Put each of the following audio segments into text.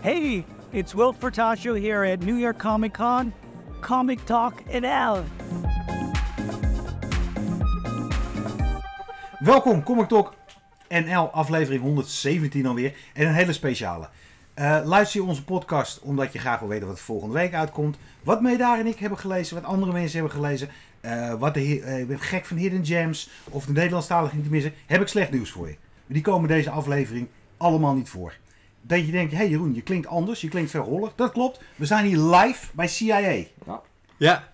Hey, it's Will Furtasio here at New York Comic Con, Comic Talk NL. Welkom, Comic Talk NL, aflevering 117 alweer. En een hele speciale. Eh, luister je onze podcast omdat je graag wil weten wat er volgende week uitkomt. Wat Medaar en ik hebben gelezen, wat andere mensen hebben gelezen. eh, wat eh, ik ben gek van Hidden Gems of de Nederlandstalige niet te missen. Heb ik slecht nieuws voor je. Die komen deze aflevering allemaal niet voor. Dat je denkt, hé hey Jeroen, je klinkt anders, je klinkt verrollig. Dat klopt, we zijn hier live bij CIA. Ja.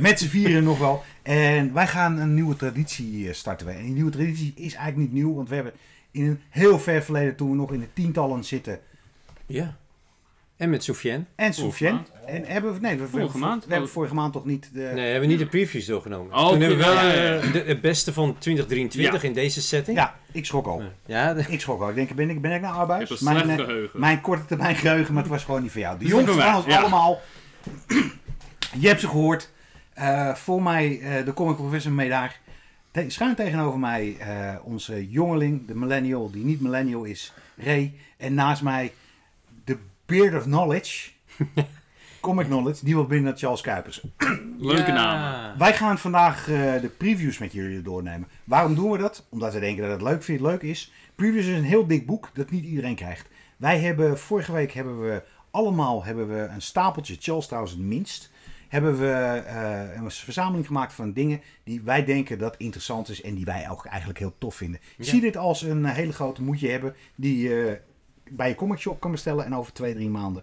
Met z'n vieren nog wel. En wij gaan een nieuwe traditie eh, starten. En die nieuwe traditie is eigenlijk niet nieuw, want we hebben in een heel ver verleden, toen we nog in de tientallen zitten, Ja. En met Soufiane. en Soufiane. En hebben we, nee, we, Vorige maand? we hebben vorige maand toch niet de... Nee, hebben we niet de previews doorgenomen. Oh, Toen hebben we wel eh, de, het beste van 2023 Ja. in deze setting. Ja, ik schrok al. Ja, de- Ik schrok al. Ik denk, ben ik, ben ik nou arbeid? een Mijn, slecht eh, geheugen. mijn korte termijn geheugen, maar het was gewoon niet voor jou. De jongens ja. allemaal. Je hebt ze gehoord. Eh, voor mij eh, de comic professor mee daar. Te- schuin tegenover mij eh, onze jongeling, de millennial, die niet millennial is, Ray. En naast mij beard of knowledge. comic knowledge, die wil binnen Charles Kuipers. Leuke Ja. namen. Wij gaan vandaag eh, de previews met jullie doornemen. Waarom doen we dat? Omdat we denken dat het leuk, vindt, leuk is. Previews is een heel dik boek dat niet iedereen krijgt. Wij hebben vorige week hebben we allemaal hebben we een stapeltje, Charles trouwens het minst. Hebben we eh, een verzameling gemaakt van dingen die wij denken dat interessant is en die wij ook eigenlijk heel tof vinden. Ja. Zie dit als een hele grote moedje hebben die je bij je comic shop kan bestellen en over twee, drie maanden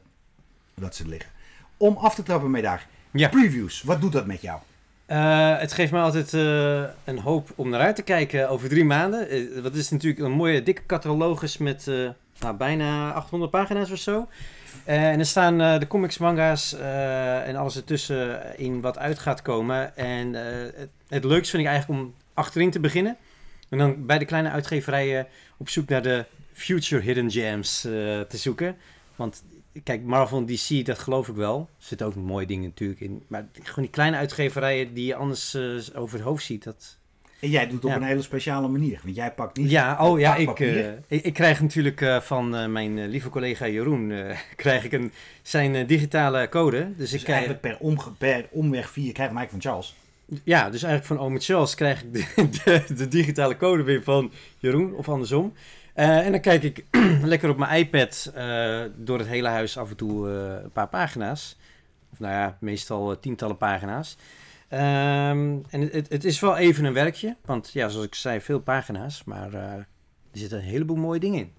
dat ze liggen. Om af te trappen met daar. Ja. Previews, wat doet dat met jou? Eh, het geeft me altijd eh, een hoop om naar uit te kijken over drie maanden. Eh, dat is natuurlijk een mooie dikke catalogus met eh, nou, bijna 800 pagina's of zo. Eh, en er staan eh, de comics, manga's eh, en alles ertussen in wat uit gaat komen. En eh, het, het leukste vind ik eigenlijk om achterin te beginnen. En dan bij de kleine uitgeverijen op zoek naar de future hidden gems eh, te zoeken. Want kijk, Marvel en DC, dat geloof ik wel. Er zitten ook mooie dingen natuurlijk in. Maar gewoon die kleine uitgeverijen die je anders eh, over het hoofd ziet, dat... En jij doet het op een hele speciale manier. Want jij pakt niet. Ja, oh ja, ik, eh, ik, ik krijg natuurlijk van mijn lieve collega Jeroen krijg ik een, zijn digitale code. Dus, dus ik krijg, eigenlijk per, omge, per omweg via. Krijg eigenlijk van Charles. ja, dus eigenlijk van Ome Charles krijg ik de, de, de digitale code weer van Jeroen, of andersom. Eh, en dan kijk ik lekker op mijn iPad eh, door het hele huis af en toe eh, een paar pagina's. Of nou ja, meestal tientallen pagina's. Ehm, en het, het is wel even een werkje, want ja, zoals ik zei, veel pagina's, maar er zitten een heleboel mooie dingen in.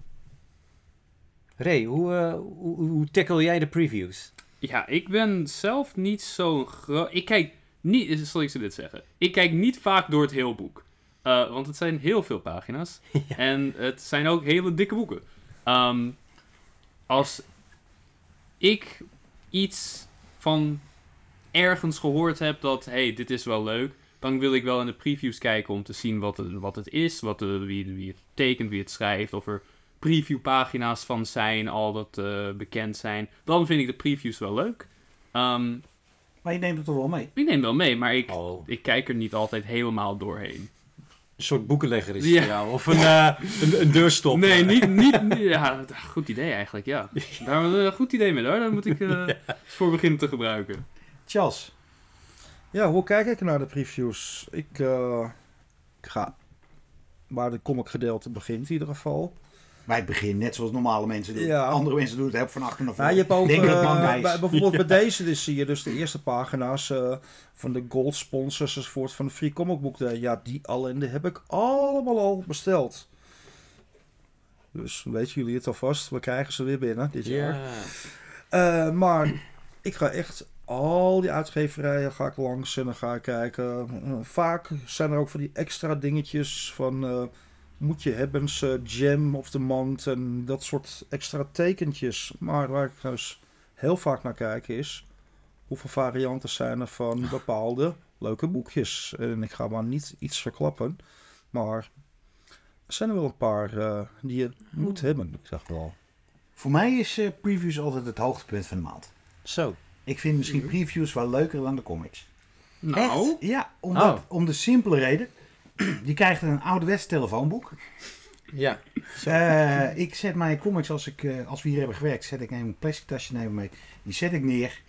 Ray, hoe, hoe, hoe tackle jij de previews? Ja, ik ben zelf niet zo'n groot... Ik kijk niet... Zal ik ze dit zeggen? Ik kijk niet vaak door het heel boek. Eh, want het zijn heel veel pagina's. En het zijn ook hele dikke boeken. Ehm, als ik iets van ergens gehoord heb dat... hey, dit is wel leuk. Dan wil ik wel in de previews kijken om te zien wat het, wat het is. Wat de, wie, wie het tekent, wie het schrijft. Of er previewpagina's van zijn, al dat eh, bekend zijn. Dan vind ik de previews wel leuk. Ehm, Maar je neemt het er wel mee. ik neem wel mee, maar ik, Oh. ik kijk er niet altijd helemaal doorheen. Een soort boekenlegger is het Ja. voor jou, of een, eh, een, een deurstop. Nee, niet, niet, niet- ja, goed idee eigenlijk, ja. Daar hebben we een goed idee mee hoor, daar moet ik eh, voor beginnen te gebruiken. Charles. Ja, hoe kijk ik naar de previews? Ik, eh, ik ga waar de comic gedeelte begint in ieder geval. Bij het begin, net zoals normale mensen doen. Ja. Andere mensen doen het heb van achter naar Ja, voren. je hebt ook, Ik denk dat het eh, bij- bijvoorbeeld bij deze dus zie je dus de eerste pagina's eh, van de gold sponsors enzovoort van de Free Comic Book Day. Ja, die ellende heb ik allemaal al besteld. Dus weten jullie het alvast, we krijgen ze weer binnen dit jaar. Ja. Eh, maar ik ga echt al die uitgeverijen ga ik langs en dan ga ik kijken. Vaak zijn er ook van die extra dingetjes van eh, moet je hebben ze jam of the month en dat soort extra tekentjes. Maar waar ik dus heel vaak naar kijk is hoeveel varianten zijn er van bepaalde leuke boekjes. En ik ga maar niet iets verklappen, maar er zijn er wel een paar eh, die je moet hebben. Ik zeg wel. Voor mij is eh, previews altijd het hoogtepunt van de maand. Zo. Ik vind misschien previews wel leuker dan de comics. Nou, Ja, omdat, Oh. om de simpele reden. Je krijgt een ouderwets telefoonboek. Ja. Eh, ik zet mijn comics, als, ik, eh, als we hier hebben gewerkt, zet ik een plastic tasje nemen mee. Die zet ik neer.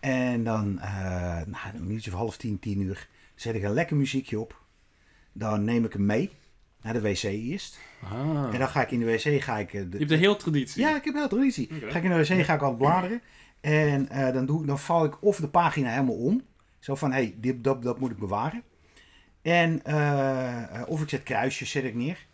En dan, eh nou, een minuutje of half tien, tien uur, zet ik een lekker muziekje op. Dan neem ik hem mee naar de wc eerst. Ah. En dan ga ik in de wc, ga ik... de- Je hebt een heel traditie. Ja, ik heb wel traditie. Oké. Ga ik in de wc, ga ik altijd bladeren. En dan, doe, dan vouw ik of de pagina helemaal om. Zo van, hé, hey, dit, dat, dat moet ik bewaren. En eh, eh, of ik zet kruisjes, zet ik neer.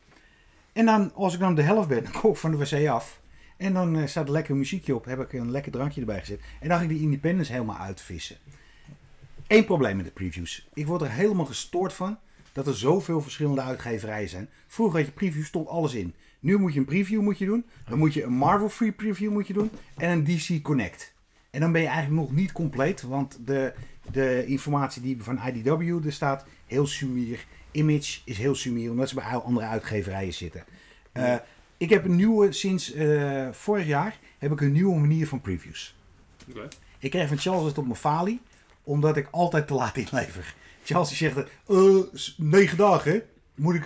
En dan, als ik dan de helft ben, dan kom ik van de wc af. En dan eh, staat er lekker muziekje op. Heb ik een lekker drankje erbij gezet. En dan ga ik die Independence helemaal uitvissen. Eén probleem met de previews. Ik word er helemaal gestoord van dat er zoveel verschillende uitgeverijen zijn. Vroeger had je preview, stond alles in. Nu moet je een preview moet je doen. Dan moet je een Marvel Free Preview moet je doen. En een DC Connect. En dan ben je eigenlijk nog niet compleet. Want de, de informatie die van IDW er staat, heel sumier. Image is heel sumier, omdat ze bij andere uitgeverijen zitten. Eh, ik heb een nieuwe, sinds eh, vorig jaar, heb ik een nieuwe manier van previews. Ik kreeg van Charles het op mijn falie, omdat ik altijd te laat inlever. Charles die zegt, s- negen dagen, moet ik,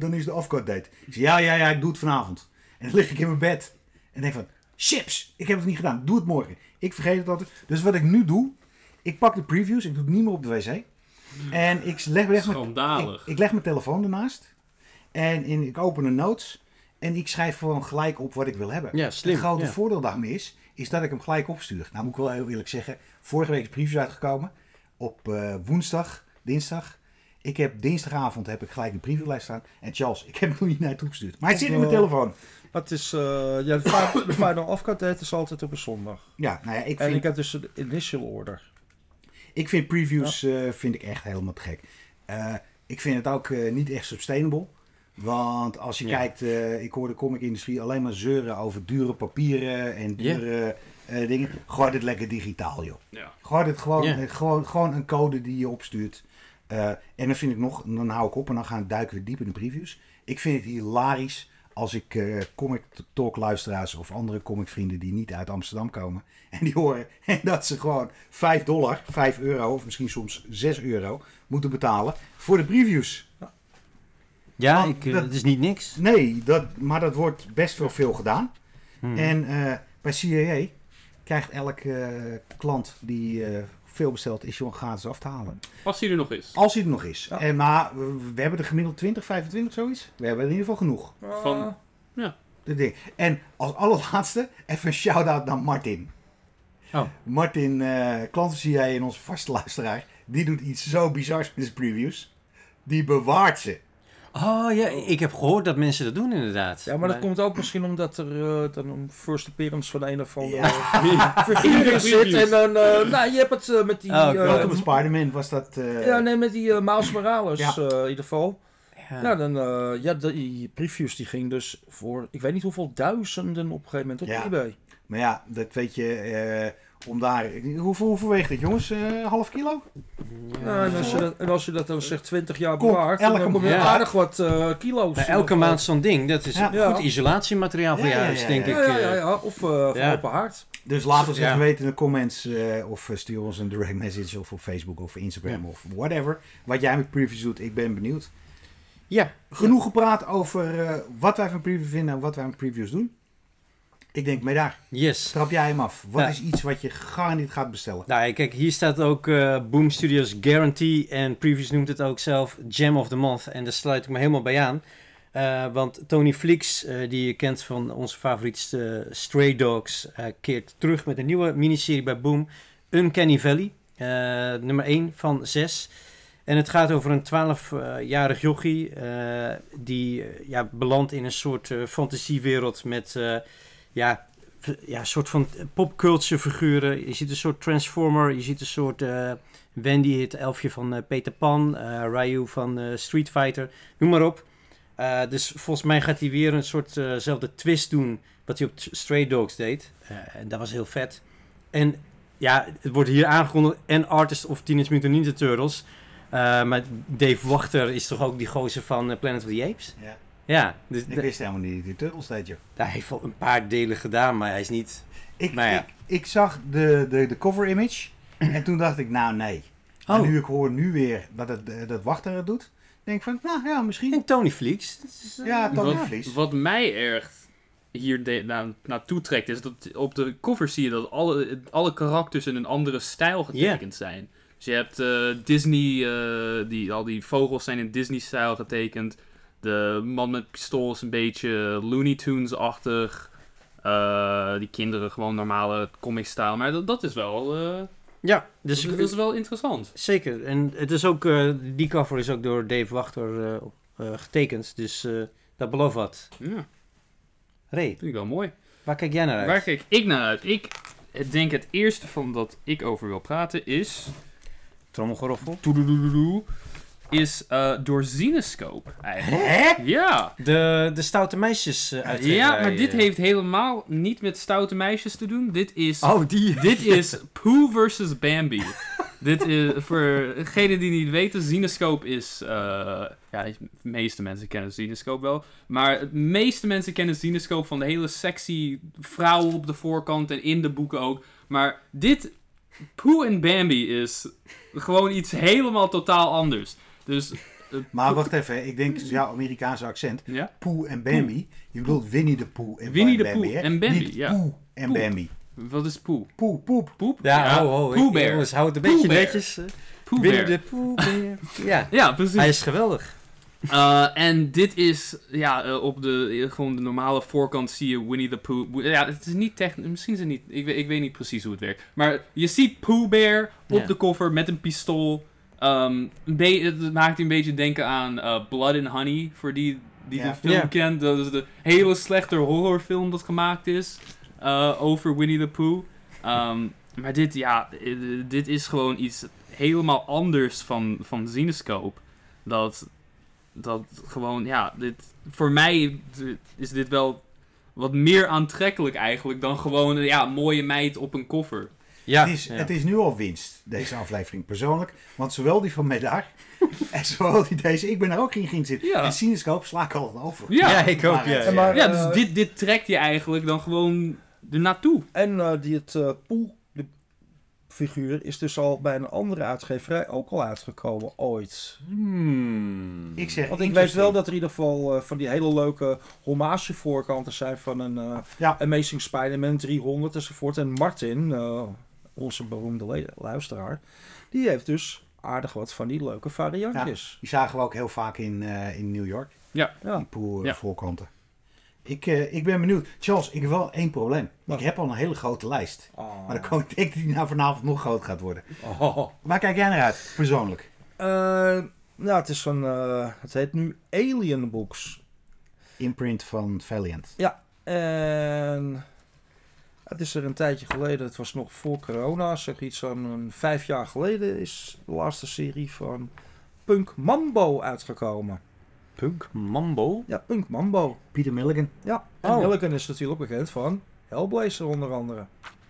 dan is de afcut date. Ik zeg, ja, ja, ja, ik doe het vanavond. En dan lig ik in mijn bed en denk van, chips, ik heb het niet gedaan, doe het morgen. Ik vergeet het altijd. Dus wat ik nu doe, ik pak de previews, ik doe het niet meer op de wc. En ik leg, leg, mijn, Schandalig. ik, ik leg mijn telefoon ernaast. En in, ik open een notes. En ik schrijf gewoon gelijk op wat ik wil hebben. Ja, slim. Het grote ja. voordeel daarmee is, is dat ik hem gelijk opstuur. Nou moet ik wel heel eerlijk zeggen, vorige week is preview uitgekomen. Op eh, woensdag, dinsdag. Ik heb dinsdagavond heb ik gelijk de previewlijst staan. En Charles, ik heb hem nog niet naar je toegestuurd. Maar het zit in mijn Oh. telefoon. Het is, eh, ja, de, fi- de final date is altijd op een zondag. Ja, nou ja, ik En vind, ik heb dus de initial order. Ik vind previews eh, vind ik echt helemaal te gek. Eh, ik vind het ook eh, niet echt sustainable. Want als je Ja. kijkt, eh, ik hoor de comic-industrie alleen maar zeuren over dure papieren en Ja. dure eh, dingen. Gooi dit lekker digitaal, joh. Ja. Gooi dit gewoon, Ja. gewoon, gewoon een code die je opstuurt. Eh, en dan vind ik nog, dan hou ik op en dan gaan duiken we diep in de previews. Ik vind het hilarisch als ik eh, comic talk luisteraars of andere comic vrienden die niet uit Amsterdam komen. En die horen en dat ze gewoon 5 dollar, 5 euro of misschien soms 6 euro moeten betalen voor de previews. Ja, ik, eh, dat- het is niet niks. Nee, dat, maar dat wordt best wel veel gedaan. Hmm. En eh, bij CAA krijgt elke eh, klant die veel bestelt, is gewoon gratis af te halen. Als hij er nog is. Als hij er nog is. Ja. En, maar we, hebben er gemiddeld 20, 25 zoiets. We hebben er in ieder geval genoeg. Van- Dat ding. En als allerlaatste even een shout-out naar Martin. Oh. Martin, eh klant van CAA en onze vaste luisteraar, die doet iets zo bizars met zijn previews. Die bewaart ze. Oh ja, ik heb gehoord dat mensen dat doen inderdaad. Ja, maar dat komt ook misschien omdat er eh, dan een first appearance van een of andere Ja. figuur zit. En dan, eh, nou, je hebt het eh, met die... Oh, eh, met Spider-Man was dat... eh, ja, nee, met die Miles Morales Ja. eh, in ieder geval. Ja. Ja, dan, eh, ja, die previews die gingen dus voor, ik weet niet hoeveel duizenden op een gegeven moment op Ja. eBay. Maar ja, dat weet je, eh, om daar... Hoeveel, hoeveel weegt dit jongens? Eh, half kilo? Ja, en, als je dat, en als je dat dan zegt 20 jaar bewaard, elke dan kom je maand. aardig wat eh, kilo's. Elke eh, maand zo'n ding, dat is Ja. goed isolatiemateriaal voor Ja, jou, ja, dus ja, denk ja. ik. Ja, ja, ja, Of eh voor Ja. open haard. Dus laat ons Ja. even weten in de comments eh, of stuur ons een direct message of op Facebook of Instagram of whatever. Wat jij met previews doet, ik ben benieuwd. Ja, Genoeg gepraat over eh, wat wij van previews vinden en wat wij met previews doen. Ik denk, mee daar, yes. trap jij hem af. Wat Ja. is iets wat je garandeerd gaat bestellen? Nou, kijk, hier staat ook eh, Boom Studios Guarantee en Previews noemt het ook zelf Gem of the Month. En daar sluit ik me helemaal bij aan. Eh, want Tony Flix, eh, die je kent van onze favoriete Stray Dogs, keert terug met een nieuwe miniserie bij Boom, Uncanny Valley, nummer 1 van 6. En het gaat over een 12-jarig jochie die ja, belandt in een soort fantasiewereld met ja, ja, soort van popculture figuren. Je ziet een soort Transformer, je ziet een soort eh, Wendy, het elfje van eh, Peter Pan, eh, Ryu van Street Fighter, noem maar op. Dus volgens mij gaat hij weer een soortzelfde twist doen wat hij op Stray Dogs deed. En dat was heel vet. En ja, het wordt hier aangekondigd en Artist of Teenage Mutant Ninja Turtles. Maar Dave Wachter is toch ook die gozer van Planet of the Apes? Ja. Ja, dus Ik wist helemaal niet die Turtles deed, joh. hij heeft wel een paar delen gedaan, maar hij is niet... Ik, Nou ja. ik, ik zag de, de, de cover image en toen dacht ik, nou nee. Oh. En nu ik hoor nu weer dat, het, eh, dat Wachter het doet, denk ik van, nou ja, misschien. En Tony Fleeks. Is, eh, Ja, Tony wat, Vlies. wat mij erg hier de, na, naartoe trekt, is dat op de cover zie je dat alle, alle karakters in een andere stijl getekend zijn. Dus je hebt eh, Disney, eh, die, al die vogels zijn in Disney-stijl getekend. De man met pistool is een beetje Looney Tunes-achtig. Eh, die kinderen gewoon normale comic-stijl. Maar dat, dat is wel, eh, ja, dus dat, is wel interessant. zeker. En het is ook, eh, die cover is ook door Dave Wachter getekend. Dus dat belooft wat. Ja, Ray, vind ik wel mooi. waar kijk jij naar uit? Waar kijk ik naar uit? Ik denk het eerste van dat ik over wil praten is... Trommelgeroffel. Is eh, door Zinescope eigenlijk. Hè? Ja. De, de stoute meisjes uh, ja, maar dit heeft helemaal niet met stoute meisjes te doen. Dit is, Oh, die. dit is Pooh versus Bambi. dit is, voor degenen die niet weten, Zinescope is... eh, ja, de meeste mensen kennen Zinescope wel. Maar de meeste mensen kennen Zinescope van de hele sexy vrouw op de voorkant en in de boeken ook. Maar dit, Pooh en Bambi is gewoon iets helemaal totaal anders. Dus, Maar wacht even, ik denk jouw Amerikaanse accent. ja. Poe en Bambi. Je bedoelt Winnie de Poe en Winnie de hè? en Bambi, Niet ja. Poe en Poe. Bambi. Wat is Pooh? Poe, poep. Poep? Ja, oh, oh. Pooh ik- Bear. Jongens, houd het een beetje netjes. eh. Pooh Binnen Bear. de Pooh Bear. Ja, Ja, precies. hij is geweldig. Eh, en dit is, ja, eh, op de, eh, gewoon de normale voorkant zie je Winnie the Pooh. Ja, het is niet technisch, misschien is het niet, ik weet, ik weet niet precies hoe het werkt. Maar je ziet Pooh Bear op Ja. de cover met een pistool. Ehm, het maakt een beetje denken aan eh, Blood and Honey, voor die die de film kent. Dat is de hele slechte horrorfilm dat gemaakt is eh, over Winnie the Pooh. Ehm, maar dit, ja, eh, dit is gewoon iets helemaal anders van, van Zinescope. Dat, dat gewoon, ja, dit, voor mij is dit wel wat meer aantrekkelijk eigenlijk dan gewoon een ja, mooie meid op een koffer. Ja, het, is, ja. het is nu al winst, deze aflevering persoonlijk. Want zowel die van Medar en zowel die deze, ik ben er ook in geïnteresseerd. Ja. En Cinescope sla ik al over. Ja, Ja, ik ook, Maar, ja. eh, maar, ja eh, dus dit, dit trekt je eigenlijk dan gewoon ernaartoe. En eh, die het eh Poel, figuur, is dus al bij een andere uitgeverij ook al uitgekomen ooit. Hmm. Ik zeg Want ik weet wel dat er in ieder geval eh, van die hele leuke hommage voorkanten zijn van een eh, Ja. Amazing Spider-Man 300 enzovoort. En Martin, eh, onze beroemde luisteraar, die heeft dus aardig wat van die leuke variantjes. Die zagen we ook heel vaak in, eh, in New York. Ja. Die pool Ja. voorkanten. Ik, eh, ik ben benieuwd. Charles, ik heb wel één probleem. Wat? Ik heb al een hele grote lijst. Oh. Maar dan kom ik denk dat die nou vanavond nog groot gaat worden. Oh. Waar kijk jij naar uit, persoonlijk? Eh, nou, het is van, eh, het heet nu Alien Books. Imprint van Valiant. En het is er een tijdje geleden, het was nog voor corona, zeg iets van vijf jaar geleden, is de laatste serie van Punk Mambo uitgekomen. Punk Mambo. Ja, Punk Mambo. Peter Milligan. Ja, en Oh. Milligan is natuurlijk bekend van Hellblazer onder andere.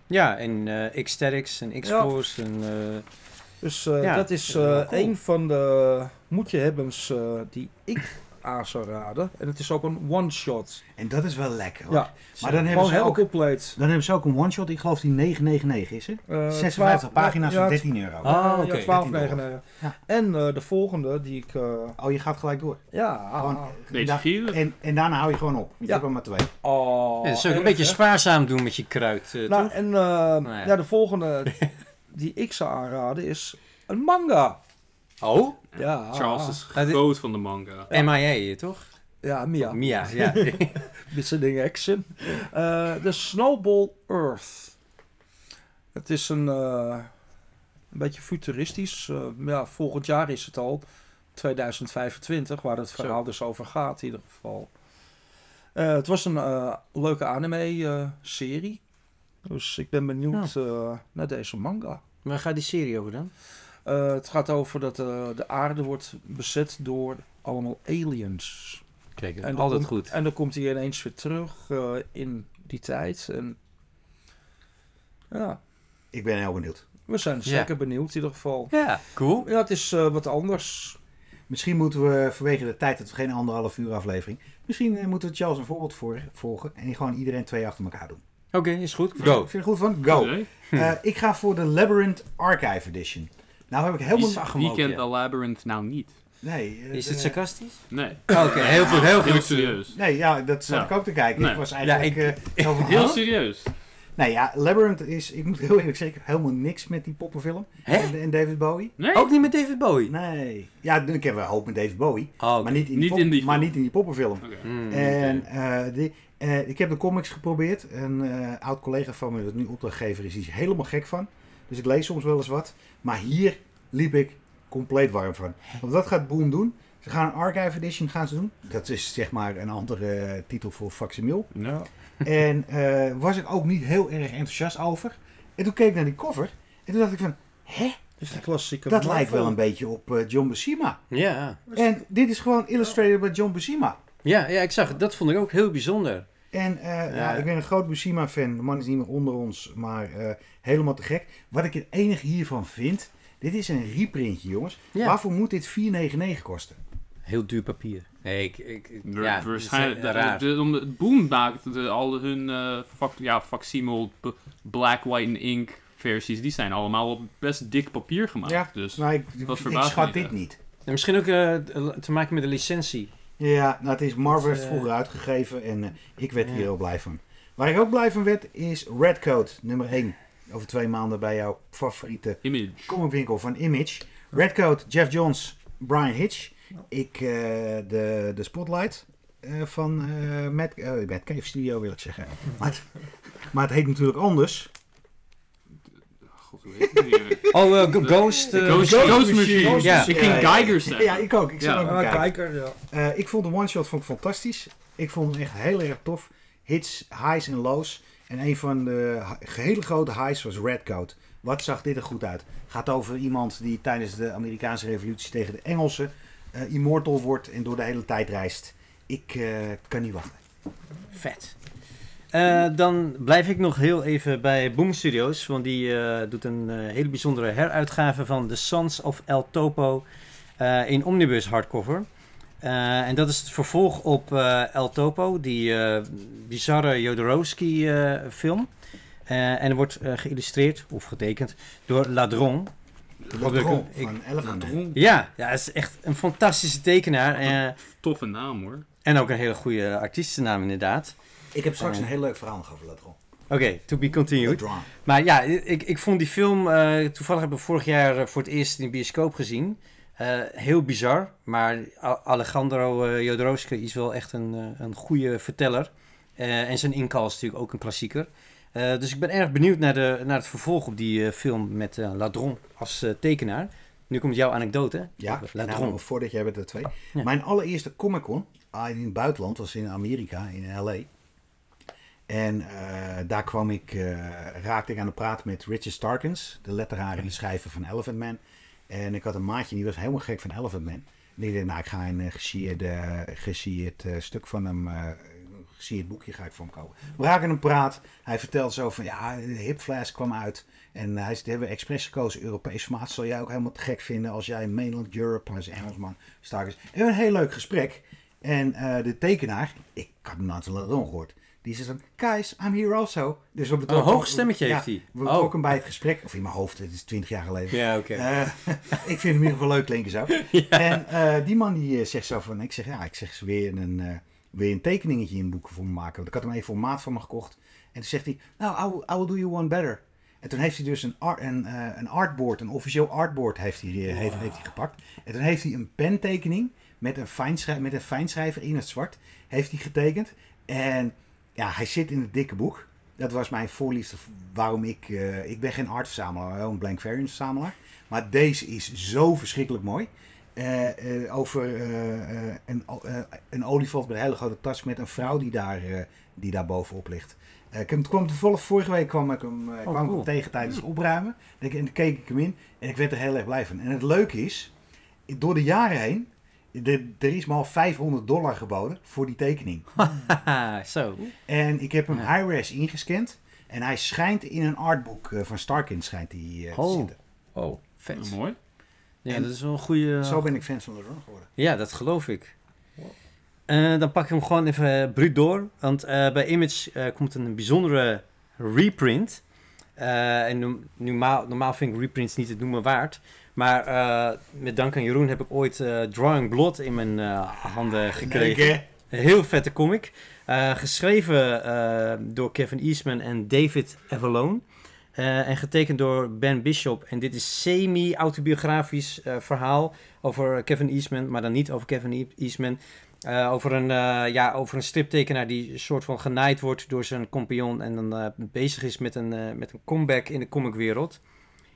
Ja, en eh X-Sterix en X-Force en... eh, Dus eh, Ja, dat is eh, cool. een van de moet-je-hebbens eh, die ik aan zou raden. En het is ook een one-shot. En dat is wel lekker hoor. Ja, Maar dan hebben, ze heel ook, compleet. dan hebben ze ook een one-shot. Ik geloof die 999 is. Eh, 56 twaalf- pagina's ja, voor 13 euro. Ah, Ah, oké. ja, 12,99. Ja. En eh, de volgende die ik... eh, Oh, je gaat gelijk door. ja, Gewoon, Beetje da- gierig. en, en daarna hou je gewoon op. Je Ja. hebt er maar twee. Oh, ja, dat is ook een beetje hè? spaarzaam doen met je kruid, eh, Nou, toch? en eh, ja. ja. de volgende die ik zou aanraden is een manga. Oh? Ja, Charles is Ah, dit- groot van de manga. MIA, toch? Ja, Mia. Mia, ja. Missing Action. Eh De Snowball Earth. Het is een, eh, een beetje futuristisch. Eh, ja, volgend jaar is het al 2025, waar het verhaal Zo. dus over gaat in ieder geval. Eh, het was een eh, leuke anime-serie. dus ik ben benieuwd eh, naar deze manga. Waar gaat die serie over dan? Eh, het gaat over dat eh, de aarde wordt bezet door allemaal aliens. Kijk, En altijd komt- goed. En dan komt hij ineens weer terug eh, in die tijd. En ja, Ik ben heel benieuwd. we zijn Ja. zeker benieuwd in ieder geval. Ja, cool. Ja, het is eh, wat anders. Misschien moeten we vanwege de tijd, dat we geen anderhalf uur aflevering. Misschien moeten we Charles een voorbeeld voor, volgen. En gewoon iedereen twee achter elkaar doen. Oké, is goed. Vind Go. je er goed van? Go. Oké. Eh, ik ga voor de Labyrinth Archive Edition. Nou heb ik helemaal... Zag hem Wie ook, kent ja. The Labyrinth nou niet? Nee. eh, Is het eh, sarcastisch? Nee, Oh, Oké, heel goed, heel goed. heel serieus. Nee, ja, dat zat Ja. ik ook te kijken. Nee. Ik was eigenlijk... Ja, eh, Heel serieus. Nee, ja, Labyrinth is... Ik moet heel eerlijk zeggen, helemaal niks met die poppenfilm. Hè? En, en David Bowie. Nee? Ook niet met David Bowie? Nee. Ja, ik heb wel hoop met David Bowie. Oh. Maar niet in die, Niet pop- in die maar niet in die poppenfilm. Oké. Hmm, En eh, die, eh, ik heb de comics geprobeerd. Een eh, oud collega van me, dat nu opdrachtgever is, die is er helemaal gek van. Dus ik lees soms wel eens wat. Maar hier liep ik compleet warm van. Want wat gaat Boom doen? Ze gaan een Archive Edition gaan ze doen. Dat is zeg maar een andere eh, titel voor Facsimil. Ja. En eh, was ik ook niet heel erg enthousiast over. En toen keek ik naar die cover. En toen dacht ik van, hè? is de klassieke Dat lijkt wel een beetje op eh, John Buscema. Ja. En dit is gewoon illustrated bij John Buscema. Ja, ja, ik zag het. Dat vond ik ook heel bijzonder. En eh, ja. Ja. ik ben een groot Buscema-fan. De man is niet meer onder ons, maar eh, helemaal te gek. Wat ik het enige hiervan vind, dit is een reprintje, jongens. Ja. Waarvoor moet dit 4,99 kosten? Heel duur papier. Nee, ik... ik, ik ja, waarschijnlijk. eh, raar. de, de, om de, Boom maakt de, al hun eh fac, ja, facsimile black, white en ink versies. Die zijn allemaal op best dik papier gemaakt. Ja, Dus Maar ik, Dat ik verbaast schat dit niet, niet. En misschien ook eh, te maken met de licentie. Ja, nou het is Marvel heeft eh, vroeger uitgegeven en eh, ik werd hier heel blij van. Waar ik ook blij van werd is Redcoat nummer 1. Over twee maanden bij jouw favoriete image. comicwinkel van Image. Redcoat, Jeff Johns, Brian Hitch. Ik, eh, de, de Spotlight eh, van eh Matt, Matt Cave Studio wil ik zeggen. Maar het, maar het heet natuurlijk anders. God, hoe heet die? Oh, Ghost. Ghost, Machine. Ghost Machine. Ghost Ja. Ik ging. Geiger zeggen. Ja, ik ook. Ik zat Ja. ook Ah, ja. Eh, ik vond de one-shot vond ik fantastisch. Ik vond hem echt heel erg tof. Hits, highs en lows. En een van de hele grote highs was Redcoat. Wat zag dit er goed uit? Gaat over iemand die tijdens de Amerikaanse revolutie tegen de Engelsen eh, immortal wordt en door de hele tijd reist. Ik eh, kan niet wachten. Vet. Eh, dan blijf ik nog heel even bij Boom Studios, want die eh, doet een eh, hele bijzondere heruitgave van The Sons of El Topo eh, in omnibus hardcover. Eh, en dat is het vervolg op eh, El Topo, die eh, bizarre Jodorowsky eh, film. Eh, en er wordt eh, geïllustreerd of getekend door Ladron. Ladron ik- van Elephant Man. Ja, ja, het is echt een fantastische tekenaar. eh, Toffe naam hoor. en ook een hele goede artiestennaam inderdaad. Ik heb straks een heel leuk verhaal nog over Ladron. Oké, to be continued. Maar ja, ik, ik vond die film, eh, toevallig hebben we vorig jaar eh, voor het eerst in de bioscoop gezien. Eh, heel bizar, maar Alejandro eh, Jodorowsky is wel echt een, een goede verteller. En zijn inkal is natuurlijk ook een klassieker. Dus ik ben erg benieuwd naar, de, naar het vervolg op die film met Ladron als tekenaar. Nu komt jouw anekdote. Ja, Ladron. nou, voordat jij bent er twee. Ja. Mijn allereerste Comic Con ah, in het buitenland was in Amerika, in LA. En eh, daar kwam ik, eh, raakte ik aan de praat met Richard Starkins, de letteraar en de schrijver van Elephant Man. En ik had een maatje, die was helemaal gek van Elephant Man. En ik dacht, nou, ik ga een uh, eh, stuk van hem, een gesigneerd boekje ga ik voor hem kopen. We raken een praat. Hij vertelt zo van, ja, Hip Flask kwam uit. En hij zegt, hebben we expres gekozen, Europees formaat. Zal jij ook helemaal te gek vinden als jij in mainland Europe, hij is Engelsman, Starkins. En een heel leuk gesprek. En de tekenaar, ik had hem nooit Ladron gehoord. Die zegt dan, guys, I'm here also. Dus we Een betrokken- hoog stemmetje ja, heeft hij. We Oh. betrokken bij het gesprek, of in mijn hoofd, het is twintig jaar geleden. Ja, oké. Eh, ik vind hem in ieder geval leuk klinken zo. En eh, die man die eh, zegt zo van, ik zeg ja, ik zeg weer een, weer een tekeningetje in boeken voor me maken. Want ik had hem even voor maat van me gekocht. En toen zegt hij, nou, I will, I will do you one better. En toen heeft hij dus een, art, een, een artboard, een officieel artboard heeft hij, heeft, heeft hij gepakt. En toen heeft hij een pentekening met een, fijnschrij met een fijnschrijver in het zwart, heeft hij getekend. En ja, hij zit in het dikke boek. Dat was mijn voorliefde waarom ik... eh, ik ben geen artverzamelaar, wel een blank variant verzamelaar. Maar deze is zo verschrikkelijk mooi. Eh, eh, over een, een olifant met een hele grote tas met een vrouw die daar, die daar bovenop ligt. Ik heb, kwam toevallig vorige week kwam ik hem, eh, kwam ik hem tegen tijdens het opruimen. En toen keek ik hem in en ik werd er heel erg blij van. En het leuke is, door de jaren heen, er, er is me al 500 dollar geboden voor die tekening. Haha, zo. En ik heb hem Ja. high-res ingescand. En hij schijnt in een artboek eh, van Starkin schijnt hij eh, te Oh. zitten. Oh, vet. Nou, mooi. Ja, En dat is wel een goede... Zo ben ik fan van LeBron geworden. Ja, dat geloof ik. Eh, dan pak ik hem gewoon even uh, bruut door. Want eh, bij Image eh, komt een bijzondere reprint. Eh, en no- normaal, normaal vind ik reprints niet het noemen waard. Maar eh, met dank aan Jeroen heb ik ooit eh, Drawing Blood in mijn eh, handen gekregen. Leuk, hè? Een heel vette comic. Geschreven door Kevin Eastman en David Avalone. En getekend door Ben Bishop. En dit is semi-autobiografisch verhaal over Kevin Eastman. Maar dan niet over Kevin Eastman. Over, een, ja, over een striptekenaar die een soort van genaaid wordt door zijn compagnon. En dan bezig is met een, met een comeback in de comicwereld.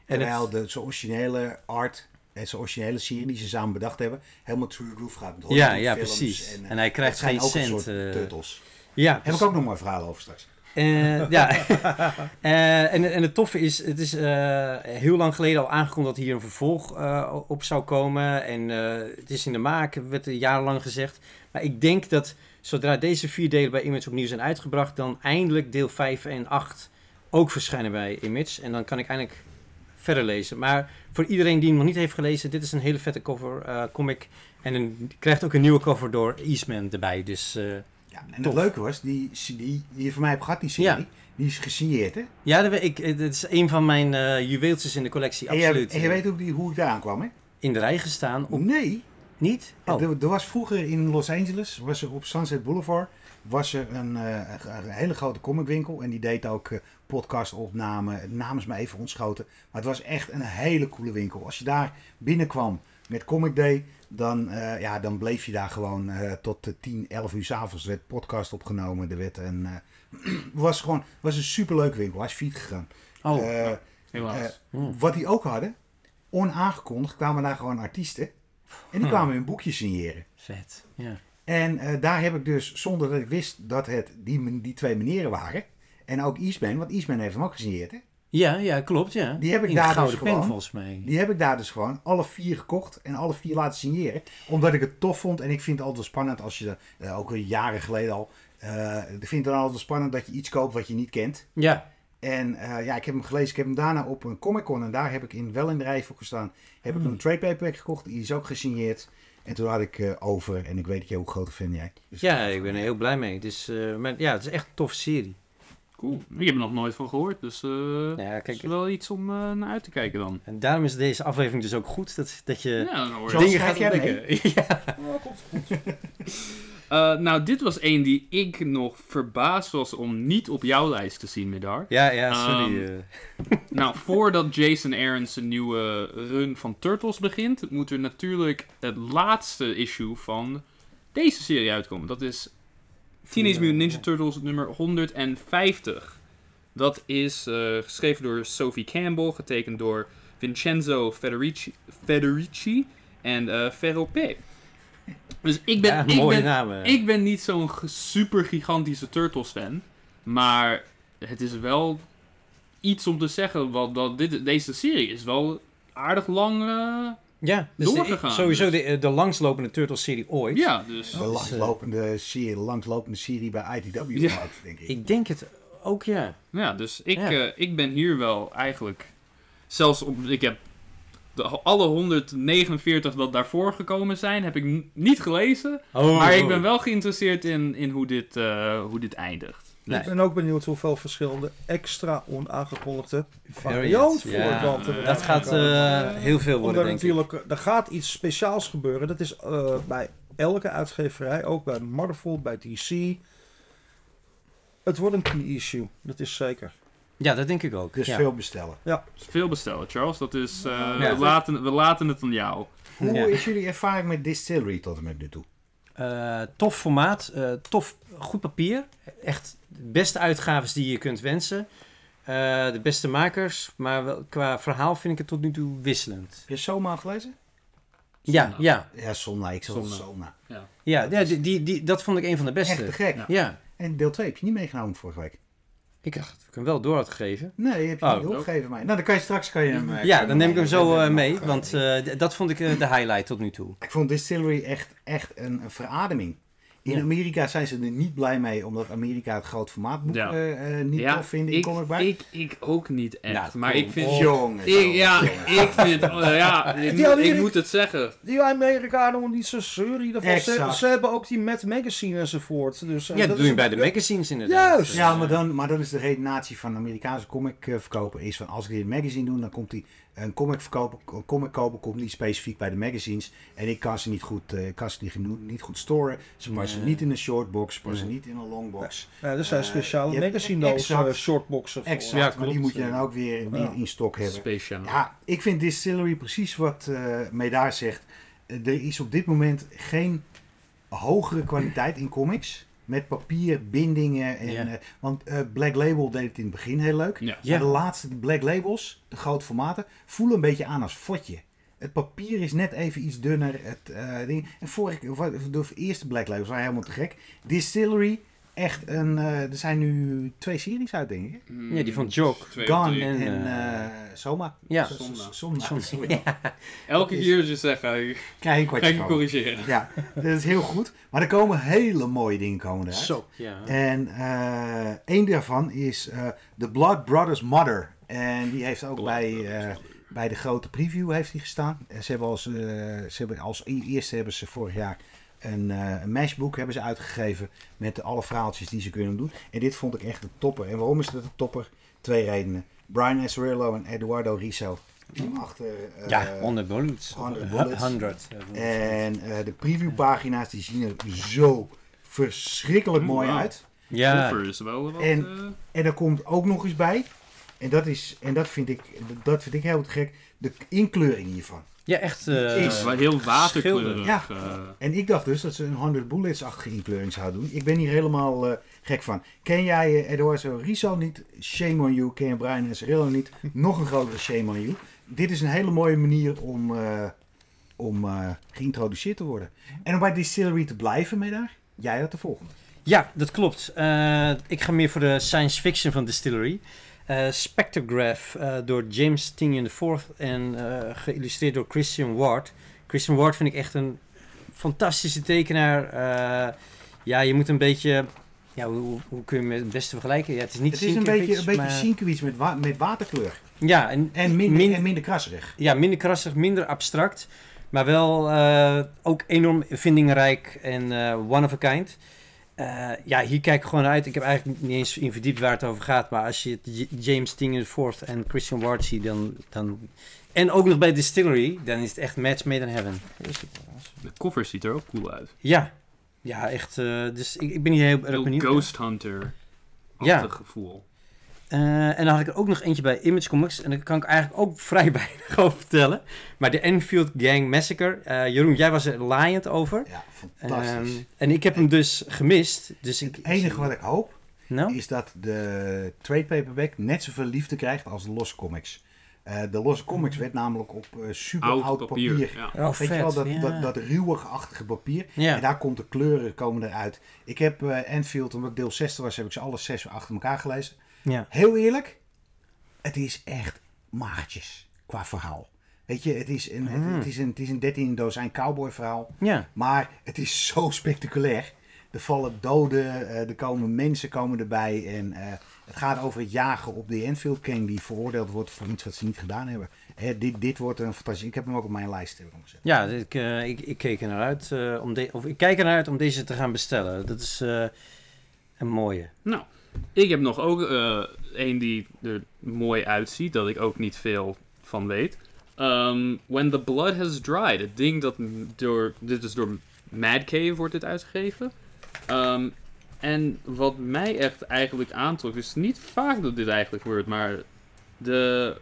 En het- de, zijn originele art en zijn originele serie die ze samen bedacht hebben, helemaal true roof gaat. Met ja, ja, precies. En, En, eh, hij krijgt geen cent. eh, turtles. ja, Heb ik ook nog maar een verhaal over straks. Eh, ja, Eh, en, en het toffe is, het is eh, heel lang geleden al aangekondigd dat hier een vervolg eh, op zou komen. En eh, het is in de maak, werd er jarenlang gezegd. Maar ik denk dat zodra deze vier delen bij Image opnieuw zijn uitgebracht, dan eindelijk deel 5 en 8 ook verschijnen bij Image. En dan kan ik eindelijk verder lezen. Maar voor iedereen die hem nog niet heeft gelezen, dit is een hele vette cover eh, comic. En een, krijgt ook een nieuwe cover door Eastman erbij. Dus eh, Ja, en Tof. het leuke was, die, die, die je van mij hebt gehad, die serie, Ja. die is gesigneerd, hè? ja, dat, weet ik, het is een van mijn eh juweeltjes in de collectie, En je, absoluut. en je weet ook die, hoe ik daar aankwam, hè? in de rij gestaan. Op, Nee, niet? Oh. er, er was vroeger in Los Angeles, was er op Sunset Boulevard, was er een, eh, een hele grote comicwinkel. En die deed ook eh podcastopnamen. Naam is me even ontschoten. Maar het was echt een hele coole winkel. Als je daar binnenkwam met Comic Day, dan, eh, ja, dan bleef je daar gewoon eh, tot eh, 10, 11 uur s'avonds. Er werd podcast opgenomen. Er werd een, eh, was gewoon was een superleuke winkel. Hij is fiets gegaan. oh. Helaas. Hmm. wat die ook hadden, onaangekondigd kwamen daar gewoon artiesten. En die kwamen hun boekjes signeren. Vet. Ja. En eh, daar heb ik dus, zonder dat ik wist dat het die, die twee meneren waren. En ook Eastman, want Eastman heeft hem ook gesigneerd. Hè? ja, ja, klopt, ja. Die heb ik in daar dus pen, gewoon. volgens mij. Die heb ik daar dus gewoon alle vier gekocht en alle vier laten signeren. Omdat ik het tof vond. En ik vind het altijd spannend als je, eh, ook jaren geleden al. eh ik vind het dan altijd spannend dat je iets koopt wat je niet kent. Ja, En ja, ik heb hem gelezen. Ik heb hem daarna op een Comic Con. En daar heb ik in, wel in de rij voor gestaan. Heb ik Hmm. een trade paperback gekocht. Die is ook gesigneerd. En toen had ik eh, over. En ik weet dat jij ook grote fan jij. Dus ja, ik ben er heel blij mee. Dus, eh, maar, ja, het is echt een toffe serie. Cool. Ik heb er nog nooit van gehoord, dus eh Ja, het kijk, is wel iets om eh, naar uit te kijken dan. en daarom is deze aflevering dus ook goed. Dat, dat je Ja, dan hoor je. Zo dingen gaat ontdekken. ja. Eh, nou, dit was één die ik nog verbaasd was om niet op jouw lijst te zien, Midar. ja, ja, sorry. Ehm, eh. Nou, voordat Jason Aaron zijn nieuwe run van Turtles begint, moet er natuurlijk het laatste issue van deze serie uitkomen. Dat is Teenage Mutant Ninja Turtles nummer 150. Dat is eh, geschreven door Sophie Campbell, getekend door Vincenzo Federici, Federici en Ferro P. Dus ik ben, ja, ik mooie ben, namen. ik ben niet zo'n super gigantische Turtles fan. Maar het is wel iets om te zeggen. Want dat dit, deze serie is wel aardig lang. eh, ja, dus de- doorgegaan, sowieso dus. de, de langslopende Turtles-serie ooit. ja, dus. De langslopende serie, langslopende serie bij ITW Ja. gemaakt, denk ik. Ik denk het ook, ja. Ja, dus ik, Ja. eh, ik ben hier wel eigenlijk. Zelfs op. Ik heb. De, alle 149 dat daarvoor gekomen zijn, heb ik n- niet gelezen. Oh, Maar ik ben wel geïnteresseerd in, in hoe, dit, eh, hoe dit eindigt. Nee. Ik ben ook benieuwd hoeveel verschillende extra onaangekondigde Variant, varianten ja. varianten er Dat gaat eh, heel veel worden, Omdat denk ik. er gaat iets speciaals gebeuren. Dat is eh, bij elke uitgeverij, ook bij Marvel, bij DC. Het wordt een key issue, dat is zeker. Ja, dat denk ik ook. Dus ja. veel bestellen. Veel bestellen, Charles. Dat is, eh, Ja. we, laten, we laten het aan jou. Hoe Ja. is jullie ervaring met Distillery tot en met nu toe? Eh, tof formaat, eh, tof, goed papier. Echt de beste uitgaves die je kunt wensen. Eh, de beste makers, maar wel, qua verhaal vind ik het tot nu toe wisselend. Heb je Soma gelezen? Ja, Sonna. ja, Ja, Soma. Ik Sonna. Soma. ja, ja die, die, die, dat vond ik een van de Echt te beste. gek. Ja. Ja, En deel 2 heb je niet meegenomen vorige week. Ik dacht dat ik hem wel door had gegeven. Nee, je hebt je Oh. niet opgegeven mij. Nou, dan kan je straks kan je hem... eh, Ja, dan neem ik hem zo eh, meenemen. mee, want eh, dat vond ik eh, de highlight tot nu toe. Ik vond Distillery echt, echt een, een verademing In Ja. Amerika zijn ze er niet blij mee, omdat Amerika het groot formaatboek Ja. eh, eh, niet ja, tof vindt in ik, Comic Book. ik, ik ook niet echt. Nou, maar ik vind... op. Jongens, Ik, ja, ik vind... eh, ja, ik, Die moet- ik Amerika- moet het zeggen. Die Amerikanen doen niet zo zeurie ervan. Ze, hebben ook die Mad Magazine enzovoort. Dus, eh, Ja, dat doe is je bij de magazines inderdaad. Juist. Ja, maar dan, maar dan is de redenatie van Amerikaanse comic eh, verkoper is van als ik dit magazine doe, dan komt die een comic verkopen, een comic kopen komt niet specifiek bij de magazines en ik kan ze niet goed, eh, ik kan ze niet, genoeg- niet goed storen. Ze passen Nee. niet in een shortbox, ze passen niet in een longbox. Ja, er zijn Eh, speciale magazine doos, exact- eh, shortboxen. voor. Exact, Ja, maar die moet je dan ook weer in, Ja. in stok hebben. Speciaal. Ja, ik vind Distillery precies wat eh Medaar zegt. Er is op dit moment geen hogere kwaliteit in comics. Met papier, bindingen. En, eh, want eh, Black Label deed het in het begin heel leuk. Ja. Maar de laatste Black Labels, de grote formaten, voelen een beetje aan als fotje. Het papier is net even iets dunner. Het, eh, ding. En de eerste Black Labels waren helemaal te gek. Distillery, echt een. eh, er zijn nu twee series uit, denk ik. Ja, die van Jock. Gone en, En, eh Soma. Ja. Soma. Soma. Soma. sorry. Elke is- keer als je zegt, ga ik, Krijg ik ga wat ik je je van. corrigeren. Ja, dat is heel goed. Maar er komen hele mooie dingen komen eruit. Zo. Ja. En eh één daarvan is eh The Blood Brothers Mother. En die heeft ook Blood bij, eh, bij de grote preview heeft die gestaan. En ze hebben als, eh, ze hebben als e- eerste hebben ze vorig jaar een, eh een mashbook hebben ze uitgegeven met alle verhaaltjes die ze kunnen doen. En dit vond ik echt een topper. En waarom is het een topper? Twee redenen. Brian Azzarello en Eduardo Riso. Achter, eh, ja, 100 bullets. 100 bullets. 100. En eh, de previewpagina's die zien er zo verschrikkelijk mooi uit. Ja, Cover is wel wat... En- En er komt ook nog eens bij, en dat, is, en dat, vind, ik, dat vind ik heel gek, de inkleuring hiervan. Ja, echt. eh, Is wel heel waterkleurig. Ja. eh. En ik dacht dus dat ze een 100 bullets-achtige inkleuring zouden doen. Ik ben hier helemaal eh, gek van. Ken jij Eduardo Riso niet? Shame on you. Ken je Brian Azzarello niet? Nog een grotere shame on you. Dit is een hele mooie manier om, eh, om eh, geïntroduceerd te worden. En om bij Distillery te blijven, mee daar. Jij had de volgende. Ja, dat klopt. Eh, ik ga meer voor de science fiction van Distillery. Eh Spectrograph eh, door James Tinian IV en eh, geïllustreerd door Christian Ward. Christian Ward vind ik echt een fantastische tekenaar. Ja, je moet een beetje... Ja, hoe, hoe- kun je hem het beste vergelijken? Ja, het is niet Het is een beetje, een beetje maar- met, wa- met waterkleur. Ja, en, En minder, min- en minder krasserig. ja, minder krassig, minder abstract. Maar wel ook enorm vindingrijk en one of a kind. Eh, ja, hier kijk ik gewoon uit. Ik heb eigenlijk niet eens in verdiept waar het over gaat. Maar als je James Tingen IV en Christian Ward ziet, dan, dan... En ook nog bij Distillery, dan is het echt match made in heaven. De cover ziet er ook cool uit. Ja, ja echt. eh, dus ik, ik ben hier heel erg benieuwd. Ghost Hunter. Ja. Ja. gevoel. Eh, en dan had ik er ook nog eentje bij Image Comics. En daar kan ik eigenlijk ook vrij weinig over vertellen. Maar de Enfield Gang Massacre. Eh, Jeroen, jij was er laaiend over. Ja, fantastisch. Ehm, en ik heb hem dus gemist. Dus ik, het enige wat ik hoop Nou? is dat de trade paperback net zoveel liefde krijgt als de losse comics. Eh, de losse comics werd namelijk op eh, super oud, Oud papier. papier. Ja. Oh, Weet vet. je wel, dat, ja. dat, dat ruwige-achtige papier. En daar komt de kleuren komen eruit. Ik heb eh Enfield, omdat ik deel 60 was, heb ik ze alle zes achter elkaar gelezen. Ja. Heel eerlijk, het is echt magertjes qua verhaal. Weet je, het is een, het, Mm. het is een, het is een 13 dozijn cowboy verhaal. Ja. Maar het is zo spectaculair. Er vallen doden, eh, er komen mensen komen erbij. En eh, het gaat over het jagen op de Enfield Gang die veroordeeld wordt voor iets wat ze niet gedaan hebben. Hè, dit, dit wordt een fantasie. Ik heb hem ook op mijn lijst gezet. Ja, ik, eh, ik, ik keek er naar uit. eh, om de, of ik kijk er naar uit om deze te gaan bestellen. Dat is eh, een mooie. Nou, ik heb nog ook eh een die er mooi uitziet, dat ik ook niet veel van weet. Ehm, When the Blood Has Dried. Het ding dat door... Dit is door Mad Cave wordt dit uitgegeven. Ehm, en wat mij echt eigenlijk aantrok, is niet vaak dat dit eigenlijk wordt, maar de...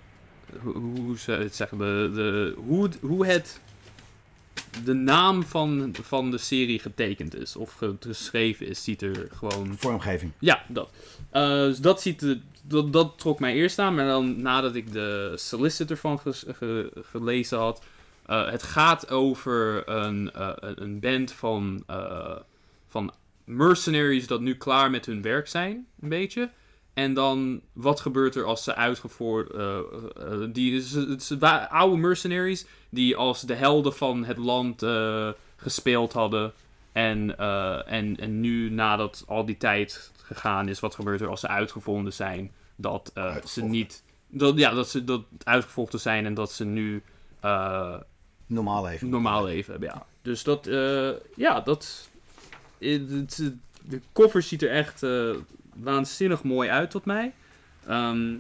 Hoe, hoe je het zeggen? De, de, hoe, hoe het... De naam van, van de serie getekend is, of ge- geschreven is, ziet er gewoon Vormgeving. ja, dat. Eh, dus dat, ziet dat, dat trok mij eerst aan. Maar dan nadat ik de solicitor van ge- gelezen had. eh, het gaat over een, eh, een- band van, van mercenaries dat nu klaar met hun werk zijn. Een beetje. En dan, wat gebeurt er als ze uitgevoerd... die, het oude mercenaries die als de helden van het land eh, gespeeld hadden. En, eh, en, en nu, nadat al die tijd gegaan is, wat gebeurt er als ze uitgevonden zijn? Dat eh, ze niet. Dat, ja, dat ze dat uitgevochten zijn en dat ze nu Normaal leven. normaal leven hebben. Ja. Dus dat, ja, dat. de koffer ziet er echt waanzinnig mooi uit tot mij. Ehm,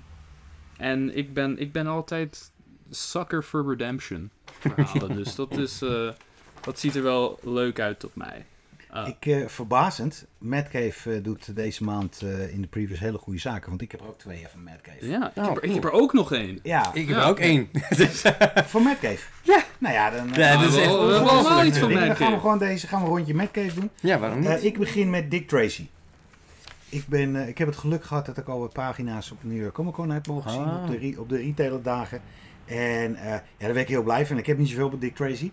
en ik ben, ik ben altijd sucker for redemption verhalen. dus dat is. eh, dat ziet er wel leuk uit tot mij. Ah. Ik, eh, verbazend, Madcave eh, doet deze maand eh, in de previews hele goede zaken. Want ik heb er ook twee van Madcave. ja, ik, Oh, heb er, ik heb er ook nog één. Ja, Ik heb Ja. er ook één. Dus, voor Madcave. Ja. Nou ja, dan, Ja, dat is we- echt we- hebben allemaal iets van dan gaan we Madcave. gewoon deze gaan we een rondje Madcave doen. ja, waarom niet? Ik begin met Dick Tracy. Ik, ben, eh, ik heb het geluk gehad dat ik al wat pagina's op New York Comic Con heb mogen zien Ah. op de, re- op de retailerdagen. En eh, ja, daar ben ik heel blij van. Ik heb niet zoveel met Dick Tracy.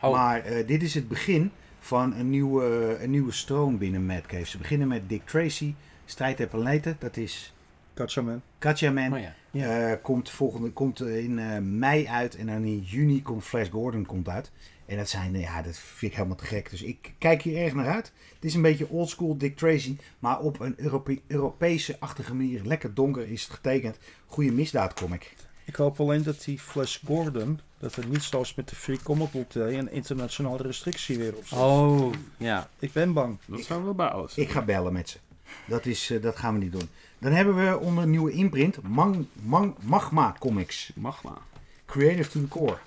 Oh. Maar eh, dit is het begin van een nieuwe, een nieuwe stroom binnen Madcave. Ze beginnen met Dick Tracy, Strijd der Planeten. Dat is Katjaman. Katja Man. Oh ja. ja. Eh, komt, volgende, komt in eh, mei uit en dan in juni komt Flash Gordon komt uit. En dat zijn, ja, dat vind ik helemaal te gek. Dus ik kijk hier erg naar uit. Het is een beetje oldschool Dick Tracy, maar op een Europe Europese-achtige manier. Lekker donker is het getekend. Goede misdaadcomic. Ik hoop alleen dat die Flash Gordon, dat er niet zoals met de Free Comic Book Day een internationale restrictie weer op zit. Oh, ja. Ik ben bang. Dat zou wel bouwen. Ik ga bellen met ze. Dat, is, eh, dat gaan we niet doen. Dan hebben we onder een nieuwe imprint Mang, Mang, Magma Comics. Mag maar. Creative Team Core.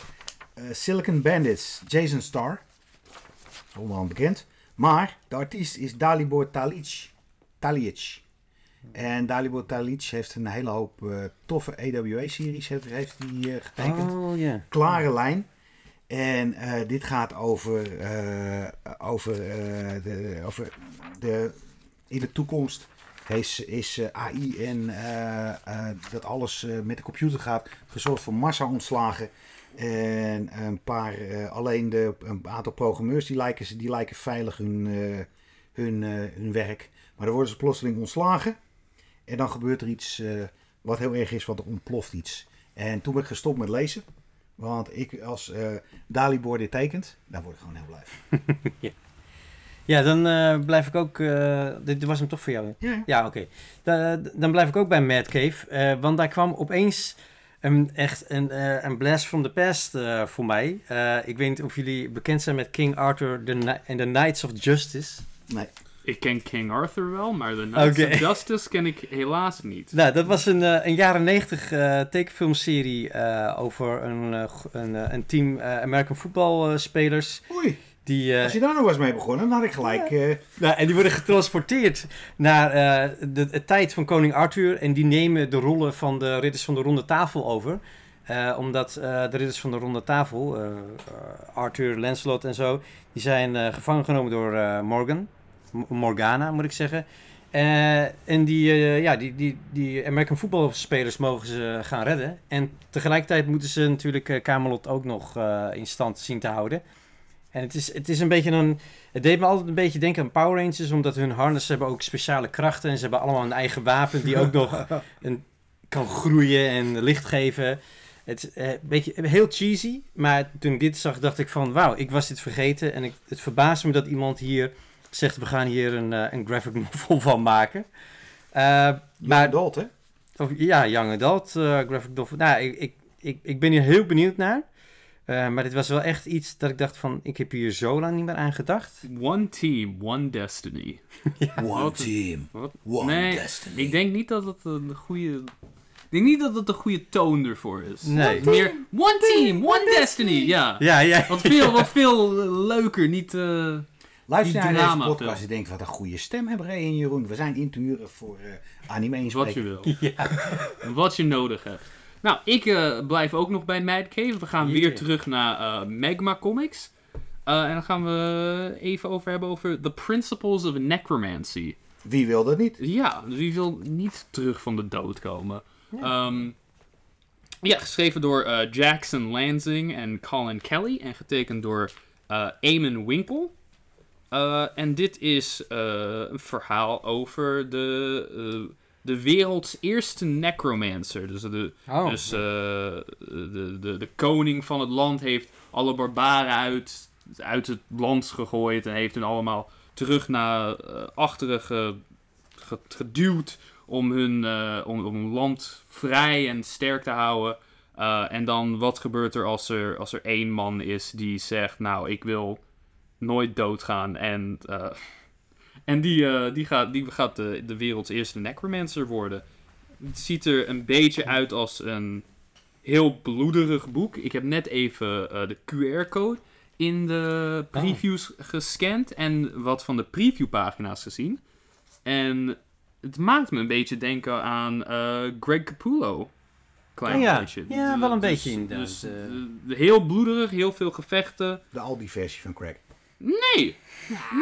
Eh, Silicon Bandits, Jason Starr. Onderhand bekend. Maar de artiest is Dalibor Talic. Talic. En Dalibor Talic heeft een hele hoop eh, toffe AWA-series heeft, heeft hij, eh, getekend. Oh. Klare lijn. En eh, dit gaat over, over, de, over de, in de toekomst is, is AI en dat alles met de computer gaat gezorgd voor massa-ontslagen. En een paar, alleen de, een aantal programmeurs die lijken, die lijken veilig hun, hun, hun werk. Maar dan worden ze plotseling ontslagen. En dan gebeurt er iets eh, wat heel erg is, want er ontploft iets. En toen ben ik gestopt met lezen. Want ik als eh Dalibor dit tekent, daar word ik gewoon heel blij van. Ja, dan eh, blijf ik ook... eh, dit was hem toch voor jou? Ja. Ja, oké. Da- Dan blijf ik ook bij Mad Cave. eh, want daar kwam opeens een, echt een, eh, een blast from the past eh, voor mij. Eh, ik weet niet of jullie bekend zijn met King Arthur the and the Knights of Justice. Nee. Ik ken King Arthur wel, maar de Knights of Justice ken ik helaas niet. Nou, dat was een, eh, een jaren negentig eh, tekenfilmserie eh, over een, eh, een, een team eh, American voetbalspelers. Oei, die, eh, als je daar nog was mee begonnen, dan had ik gelijk... eh, Nou, en die worden getransporteerd naar eh, de, de tijd van koning Arthur. En die nemen de rollen van de ridders van de ronde tafel over. Eh, omdat eh, de ridders van de ronde tafel, Arthur, Lancelot en zo, die zijn eh, gevangen genomen door eh, Morgan. Morgana, moet ik zeggen. Eh, en die, eh, ja, die, die, die American voetbalspelers mogen ze gaan redden. En tegelijkertijd moeten ze natuurlijk eh, Camelot ook nog eh, in stand zien te houden. En het is, het is een beetje een... Het deed me altijd een beetje denken aan Power Rangers, omdat hun harness hebben ook speciale krachten. En ze hebben allemaal een eigen wapen die ook nog een, kan groeien en licht geven. Het is eh, een beetje heel cheesy, maar toen ik dit zag dacht ik van... Wauw, ik was dit vergeten. En ik, het verbaasde me dat iemand hier zegt, we gaan hier een, eh, een graphic novel van maken. Eh, maar maar adult, hè? of, ja, young adult eh, graphic novel. Nou, ik, ik, ik, ik ben hier heel benieuwd naar. Eh, maar dit was wel echt iets dat ik dacht van, ik heb hier zo lang niet meer aan gedacht. One team, one destiny. One Wat- team, Wat? one nee, destiny. ik denk niet dat het een goede... Ik denk niet dat het een goede toon ervoor is. Nee. Meer one team, one destiny. Ja. Ja, ja. Wat veel, wat veel leuker. Niet... eh, Luister naar deze podcast en denk, wat een goede stem hebben Ray en Jeroen. We zijn in te huren voor eh anime Wat je wil. Wat je nodig hebt. Nou, ik eh, blijf ook nog bij Mad Cave. We gaan Yeah. weer terug naar eh, Magma Comics. Eh, en dan gaan we even over hebben over The Principles of Necromancy. Wie wil dat niet? Ja, dus wie wil niet terug van de dood komen? Ehm, ja, geschreven door eh, Jackson Lansing en Colin Kelly. En getekend door eh Eamon Winkle. Eh, en dit is eh, een verhaal over de, eh, de werelds eerste necromancer. Dus, de, Oh. dus de, de, de koning van het land heeft alle barbaren uit uit het land gegooid en heeft hen allemaal terug naar achteren ge- ge- geduwd om hun, om, om hun land vrij en sterk te houden. En dan wat gebeurt er als, er als er één man is die zegt, nou ik wil nooit doodgaan en... eh, en die, eh, die gaat, die gaat de, de werelds eerste necromancer worden. Het ziet er een beetje uit als een heel bloederig boek. Ik heb net even eh, de QR-code in de previews gescand en wat van de previewpagina's gezien. En het maakt me een beetje denken aan eh, Greg Capullo. Klein Oh ja. beetje. Ja, wel een Dus- beetje inderdaad, Dus, heel bloederig, heel veel gevechten. De Aldi-versie van Craig. Nee,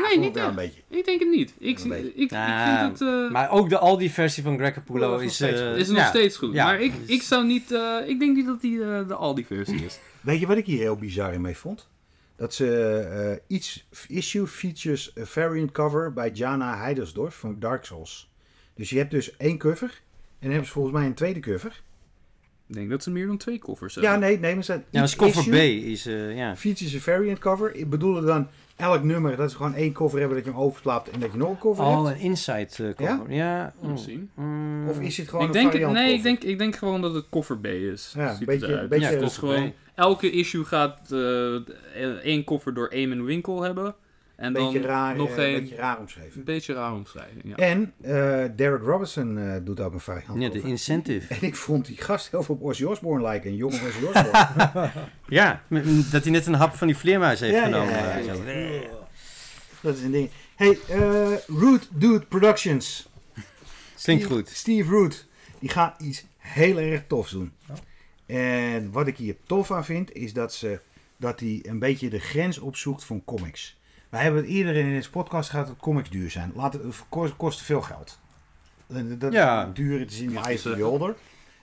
nee, niet ik een echt. beetje. Ik denk het niet. Ik, ik, ik, Ja, vind het... eh, Maar ook de Aldi-versie van Greg Capullo is nog is... steeds eh, goed. is nog ja. steeds goed. Ja. Maar ik, ik zou niet... eh, ik denk niet dat die eh, de Aldi-versie is. Weet je wat ik hier heel bizar in mee vond? Dat ze eh each issue features a variant cover bij Jana Heidersdorf van Dark Souls. Dus je hebt dus één cover. En dan hebben ze volgens mij een tweede cover. Ik denk dat ze meer dan twee koffers hebben. Ja, nee, nee, maar ze Ja, dat is cover B. Is, eh, ja. Features a variant cover. Ik bedoelde dan elk nummer dat ze gewoon één cover hebben dat je hem overslaat en dat je nog een cover Oh, hebt. een inside eh, cover. Ja? Je zien. Mm. Of is het gewoon Ik een denk, nee, ik denk, ik denk gewoon dat het koffer B is. Ja, een beetje- het eruit. beetje- Ja, dus koffer gewoon elke issue gaat eh, één koffer door Eamon Winkel hebben. En Een dan beetje raar, nog eh, een, een beetje raar omschreven. een beetje raar omschrijven. Ja. En eh, Derek Robinson eh, doet ook een variant Ja, de incentive. En ik vond die gast heel veel op Ozzy Osbourne lijken. Een jonge Ozzy Osbourne. Ja, dat hij net een hap van die vleermuis heeft Ja, genomen. ja. Dat is een ding. Hey, eh Root Dude Productions. Klinkt Steve- goed. Steve Root. Die gaat iets heel erg tofs doen. Ja. En wat ik hier tof aan vind, is dat, ze, dat hij een beetje de grens opzoekt van comics. Wij hebben het eerder in deze podcast gehad dat comics duur zijn. Laat het, kost, kost veel geld. Dat Ja. duur, het is in de Mag eye je of the zeggen. beholder.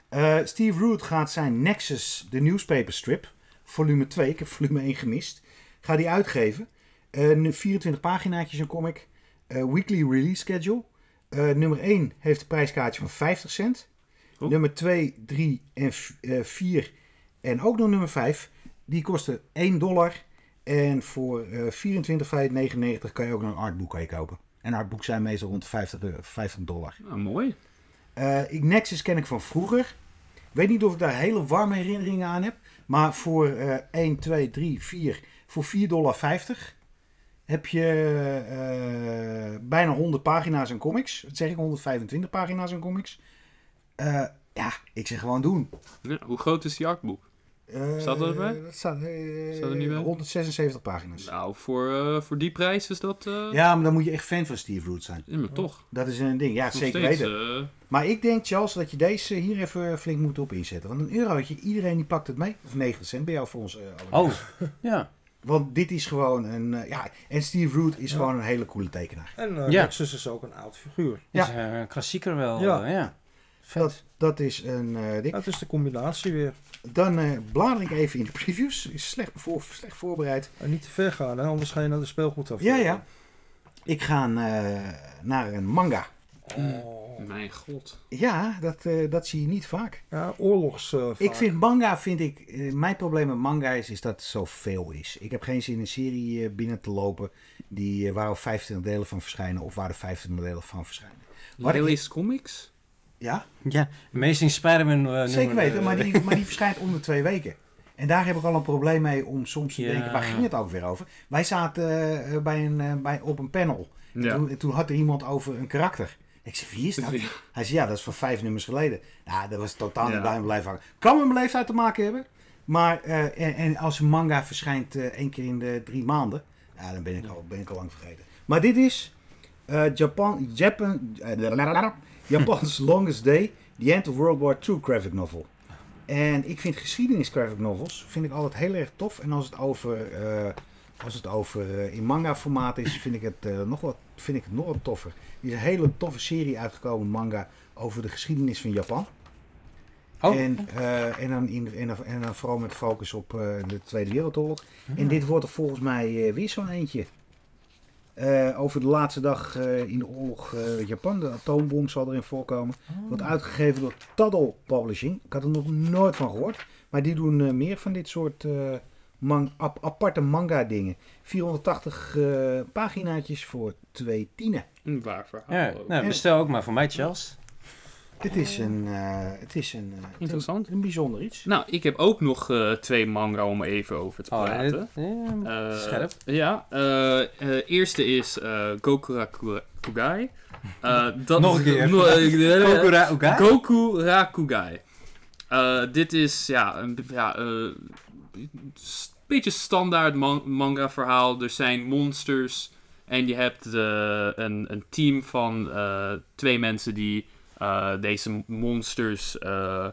Eh, Steve Root gaat zijn Nexus, de newspaper strip, volume 2, ik heb volume 1 gemist, gaat hij uitgeven. Eh, nu 24 paginaatjes een comic. Eh, weekly release schedule. Eh, nummer 1 heeft een prijskaartje van 50 cent. Oh. Nummer 2, 3 en 4 en ook nog nummer 5. Die kosten 1 dollar. En voor eh 24,99 kan je ook een artboek kan je kopen. En artboeken zijn meestal rond de 50, euro- 50 dollar. Nou, mooi. Eh, ik- Nexus ken ik van vroeger. Ik weet niet of ik daar hele warme herinneringen aan heb. Maar voor eh 1, 2, 3, 4, voor 4,50 dollar heb je eh, bijna 100 pagina's en comics. Wat zeg ik, 125 pagina's en comics. Eh, ja, ik zeg gewoon doen. Ja, hoe groot is die artboek? Eh, Staat dat erbij? Dat staat, eh, Staat er niet bij? 176 pagina's. Nou, voor, eh, voor die prijs is dat... eh Ja, maar dan moet je echt fan van Steve Root zijn. ja, maar toch. Dat is een ding. Ja, Nog zeker steeds, weten. eh, Maar ik denk, Charles, dat je deze hier even flink moet op inzetten. Want een eurotje, iedereen die pakt het mee. Of 90 cent bij jou voor ons. eh, allemaal. Oh, ja. Want dit is gewoon een... eh, ja, en Steve Root is Ja. gewoon een hele coole tekenaar. En eh Ja. Is ook een oud figuur. Ja. Is eh, een klassieker wel. Ja. eh, Dat, dat is een eh, ding. Dat is de combinatie weer. Dan eh blader ik even in de previews. Is slecht, voor, slecht voorbereid. En niet te ver gaan, hè? anders ga je naar de speelgoed af. Ja, ja. Ik ga eh, naar een manga. Oh. Mijn god. Ja, dat, eh, dat zie je niet vaak. Ja, oorlogs. Ik vind manga, vind ik, eh, mijn probleem met manga is, is dat het zoveel is. Ik heb geen zin in een serie eh, binnen te lopen die, waar er 25 delen van verschijnen of waar er 25 delen van verschijnen. Wat ik- Comics? Ja, ja. Amazing Spider-Man. eh, zeker nummer, weten, eh, maar die, maar die verschijnt om de twee weken. En daar heb ik al een probleem mee om soms te Ja. denken, waar ging het ook weer over? Wij zaten eh, bij een, eh, bij, op een panel. En Ja. toen, toen had er iemand over een karakter. Ik zei, wie is dat? Hij zei, ja, dat is van vijf nummers geleden. Ja, dat was totaal niet Ja. bij hem blijven hangen. Kan met mijn leeftijd te maken hebben. Maar, eh, en, en als een manga verschijnt eh, één keer in de drie maanden, ja, dan ben ik al, ben ik al lang vergeten. Maar dit is eh, Japan, Japan, eh, Japan's Longest Day, The End of World War II graphic novel. En ik vind geschiedenis graphic novels vind ik altijd heel erg tof. En als het over, eh, als het over eh, in manga formaat is, vind ik het, eh, nog wat, vind ik het nog wat toffer. Er is een hele toffe serie uitgekomen, manga, over de geschiedenis van Japan. Oh, En, en, dan in, en, en dan vooral met focus op de Tweede Wereldoorlog. En dit wordt er volgens mij weer zo'n eentje. Eh, over de laatste dag eh, in de oorlog eh, Japan. De atoombom zal erin voorkomen. Wordt uitgegeven door Taddle Publishing. Ik had er nog nooit van gehoord. Maar die doen eh, meer van dit soort eh, man- ap- aparte manga dingen. 480 eh, paginaatjes voor twee tienen. Een waar verhaal. Ja, nou, bestel ook maar voor mij, Charles. Dit is een, eh, het is een, eh, Interessant. een, een bijzonder iets. Nou, ik heb ook nog eh, twee manga om even over te Oh, praten. eh, ja, Eh, scherp. Ja, eh, eh, eerste is eh Goku Rakugai. Eh, dat- Nog een keer. No- eh, Kokura Uga? Goku Rakugai. Eh, dit is ja, een ja, eh, beetje standaard man- manga verhaal. Er zijn monsters en je hebt eh, een, een team van eh, twee mensen die eh, deze monsters eh,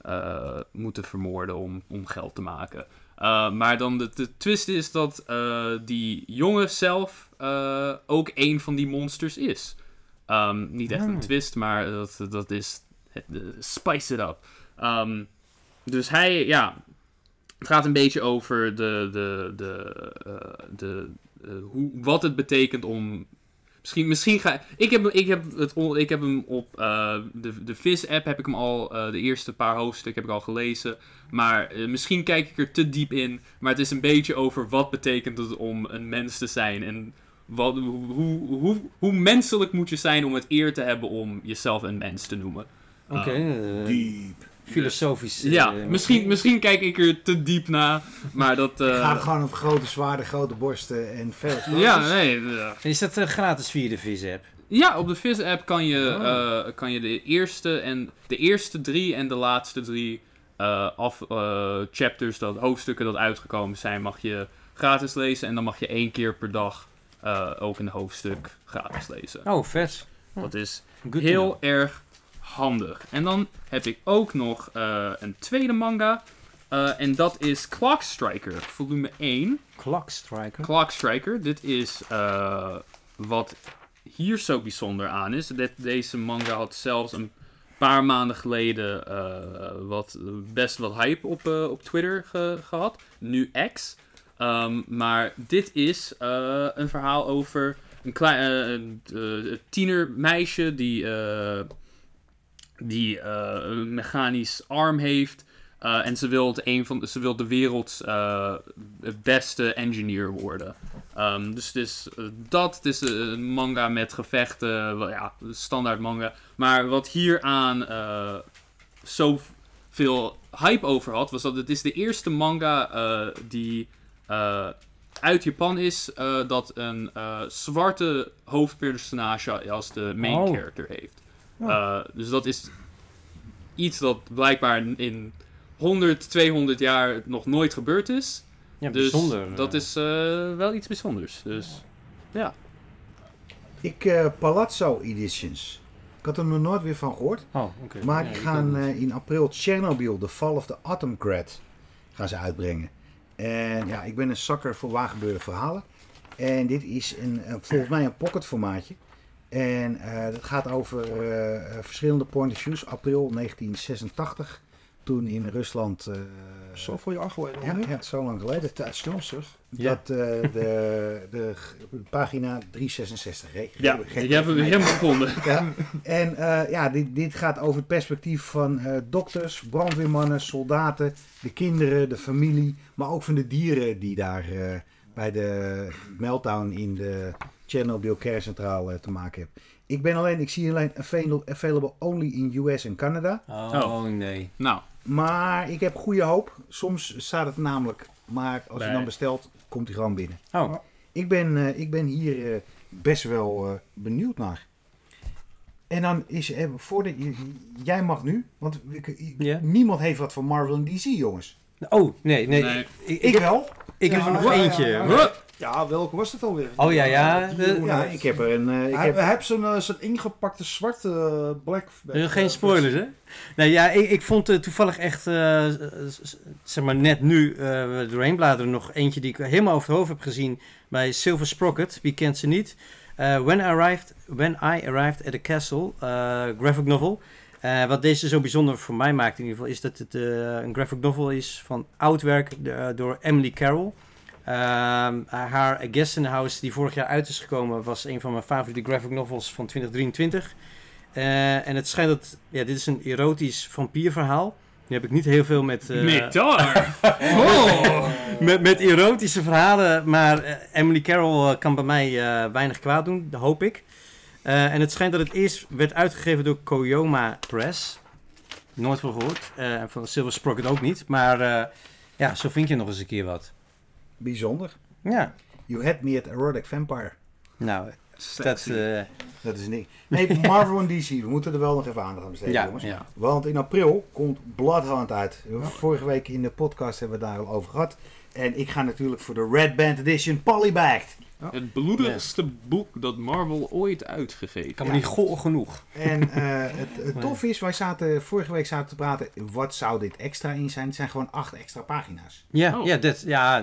eh, moeten vermoorden om, om geld te maken. Uh, maar dan de, de twist is dat uh, die jongen zelf uh, ook een van die monsters is. Um, niet echt Hmm. een twist, maar dat, dat is spice it up. Um, dus hij, ja, het gaat een beetje over de, de, de, de, hoe, wat het betekent om Misschien, misschien ga ik. Heb, ik, heb het, on- ik heb hem op uh, de, de Viz-app. Heb ik hem al. Uh, de eerste paar hoofdstukken heb ik al gelezen. Maar uh, misschien kijk ik er te diep in. Maar het is een beetje over wat betekent het om een mens te zijn. En wat, hoe, hoe, hoe, hoe menselijk moet je zijn om het eer te hebben om jezelf een mens te noemen. Oké, eh, Diep. Filosofisch. eh, Ja, misschien, misschien kijk ik er te diep na. Maar dat. eh, Gaat gewoon op grote zwaarden, grote borsten en veel. ja, nee. ja. Is dat eh, gratis via de Viz-app? Ja, op de Viz-app kan, je, Oh. eh, kan je de eerste, en, de eerste drie en de laatste drie eh, af, eh, chapters, dat, hoofdstukken dat uitgekomen zijn, mag je gratis lezen. En dan mag je één keer per dag eh, ook een hoofdstuk gratis lezen. Oh, vet. Dat is Good heel erg handig. En dan heb ik ook nog eh, een tweede manga. eh, en dat is Clock Striker, volume 1. Clock Striker. Clock Striker. Dit is eh, wat hier zo bijzonder aan is. Dit, deze manga had zelfs een paar maanden geleden wat, best wat hype op, op Twitter ge- gehad. Nu X. Ehm, maar dit is een verhaal over een klein een, tienermeisje die, die eh, een mechanisch arm heeft. Uh, en ze wil, het een van, ze wil de werelds uh, beste engineer worden. Um, dus het is dat. Het is een manga met gevechten. Wel, ja, standaard manga. Maar wat hieraan zoveel hype over had, was dat het is de eerste manga die uit Japan is dat een zwarte hoofdpersonage als de main Oh. character heeft. Dus dat is iets dat blijkbaar in 100, 200 jaar nog nooit gebeurd is. Ja, dus bijzonder. dat eh. is uh, wel iets bijzonders. Dus ja. Ik, uh, Palazzo Editions. Ik had er nog nooit weer van gehoord. Oh, oké. Maar Ja, ik uh, in april Chernobyl, The Fall of the Atomgrad, gaan ze uitbrengen. En ja, ik ben een zakker voor waargebeurde verhalen. En dit is een, uh, volgens mij een pocketformaatje. En het gaat over uh, verschillende point of views. April 1986, toen in Rusland... Uh, zo veel jaar geleden. Ja, ja, zo lang geleden. Tijd snel zeg. Dat uh, de, de pagina 366 reed. Ja, je hebt hem helemaal gevonden. Ja. En uh, ja, dit, dit gaat over het perspectief van uh, dokters, brandweermannen, soldaten, de kinderen, de familie, maar ook van de dieren die daar uh, bij de meltdown in de Chernobyl kerncentrale te maken hebben. Ik ben alleen, ik zie alleen available, available only in US en Canada. Oh, Oh. nee. Nou, Maar ik heb goede hoop. Soms staat het namelijk, maar als je dan bestelt, komt hij gewoon binnen. Oh, Ik ben, uh, ik ben hier uh, best wel uh, benieuwd naar. En dan is er, voordat je, jij mag nu, want ik, Ja. niemand heeft wat van Marvel en DC, jongens. oh nee, nee. Nee. Ik, ik, Ik heb, wel. ik heb er nog ja, ja, eentje. Ja, welke was het alweer? Oh ja, ja. de- Ja, ik heb er een. uh, ik heb, zijn, eh, zijn ingepakte zwarte eh, black. Er geen spoilers, hè? Nee, ja, ik, ik vond het toevallig echt, eh, zeg maar net nu, eh doorheen bladeren, nog eentje die ik helemaal over het hoofd heb gezien bij Silver Sprocket. Wie kent ze niet? Eh, when, I arrived, when I Arrived at the Castle, eh, graphic novel. Eh, wat deze zo bijzonder voor mij maakt in ieder geval, is dat het een graphic novel is van oud werk door Emily Carroll. Ehm, haar A Guest in the House, die vorig jaar uit is gekomen, was een van mijn favoriete graphic novels van 2023. Eh, en het schijnt dat, ja, dit is een erotisch vampierverhaal. Nu heb ik niet heel veel met, daar! Oh! met, met erotische verhalen, maar eh, Emily Carroll kan bij mij weinig kwaad doen, dat hoop ik. En het schijnt dat het eerst werd uitgegeven door Koyoma Press. Nooit van gehoord. Eh, en van Silver Sprocket ook niet. Maar ja, zo vind je nog eens een keer wat. Bijzonder. Ja, You had me at Erotic Vampire. nou, dat... eh, Dat is niks. Nee, Marvel en DC, we moeten er wel nog even aandacht aan besteden, ja, jongens. ja. Want in april komt Bloodhound uit. Vorige week in de podcast hebben we het daar al over gehad. En ik ga natuurlijk voor de Red Band Edition Polybagged. Het bloedigste boek dat Marvel ooit uitgegeven kan me Ja. niet goor genoeg. En eh, het, het tof is, wij zaten vorige week zaten te praten, wat zou dit extra in zijn? Het zijn gewoon acht extra pagina's. Ja, Oh. ja, dat, ja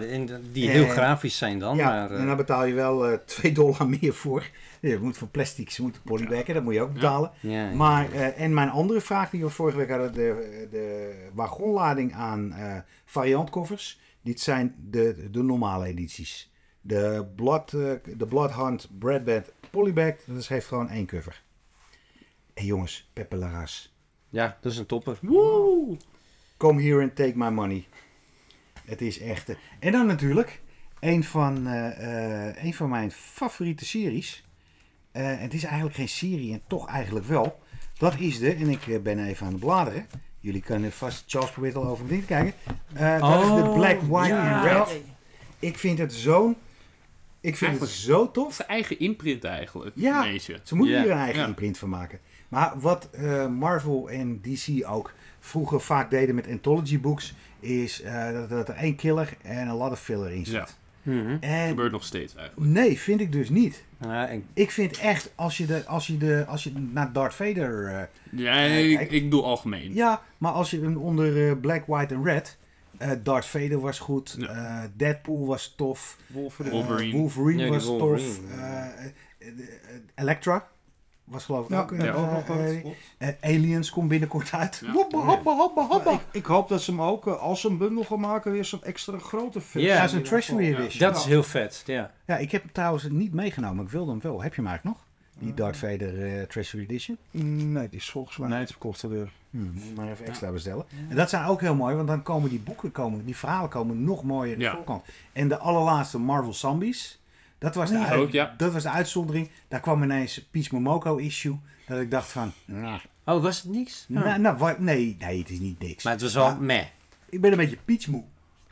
die heel Eh, grafisch zijn dan. ja, maar, eh, en dan betaal je wel eh 2 dollar meer voor. Je moet voor plastic, ze moeten polybaggen, dat moet je ook betalen. ja, Maar, eh, en mijn andere vraag die we vorige week hadden, de, de wagonlading aan eh variantcovers. Dit zijn de, de normale edities. De, Blood, eh, de Bloodhound Breadband Polybagged, dat is, heeft gewoon één cover. En jongens, Pepe Larraz. ja, dat is een topper. Woe! Come here and take my money. Het is echt... eh, En dan natuurlijk, een van, eh, eh, een van mijn favoriete series. Eh, het is eigenlijk geen serie en toch eigenlijk wel. Dat is de, en ik ben even aan het bladeren. Jullie kunnen vast, Charles probeert al over kijken. Eh, dat is de Oh, Black, White ja. and Red. Ik vind het zo'n... Ik vind het Eigenlijk- zo Het tof. is zijn eigen imprint eigenlijk. Ja. Ze moeten Ja. hier een eigen Ja. imprint van maken. Maar wat eh, Marvel en DC ook vroeger vaak deden met anthology books, is eh, dat, dat er één killer en een lot of filler in zit. Ja. Mhm. Dat En gebeurt nog steeds eigenlijk. nee, vind ik dus niet. Ja, en, Ik vind echt, als je, de, als je, de, als je naar Darth Vader... eh, Ja, Nee, ik, ik doe algemeen. ja, maar als je hem onder eh, Black, White en Red... eh Darth Vader was goed, Ja. eh, Deadpool was tof, Wolverine. eh, Wolverine. Wolverine Ja, die was Wolverine, tof, Elektra was geloof ik Ja, ook... Eh, Aliens komt binnenkort uit. Ja. Hoppa, hoppa, hoppa, hoppa. ik, ik hoop dat ze hem ook, als ze een bundel gaan maken, weer zo'n extra grote versie. Ja, Ja, zo'n Treasury. Edition. dat is heel vet. Ja. Ja, ik heb hem trouwens niet meegenomen. Ik wilde hem wel. Heb je hem eigenlijk nog? Die Darth Vader eh, Treasury Edition. Mm, Nee, die is volgens mij Nee. niet verkocht alweer. Hm, moet maar even extra bestellen. En dat zijn ook heel mooi, want dan komen die boeken, komen, die verhalen komen nog mooier in de Ja. voorkant. En de allerlaatste Marvel Zombies, dat was, de Ja, uit- ook, ja. dat was de uitzondering. Daar kwam ineens Peach Momoko issue. Dat ik dacht van, nou, Oh, was het niks? Oh. nou, nee, nee, het is niet niks. Maar het was wel Ja. meh. Ik ben een beetje Peach moe.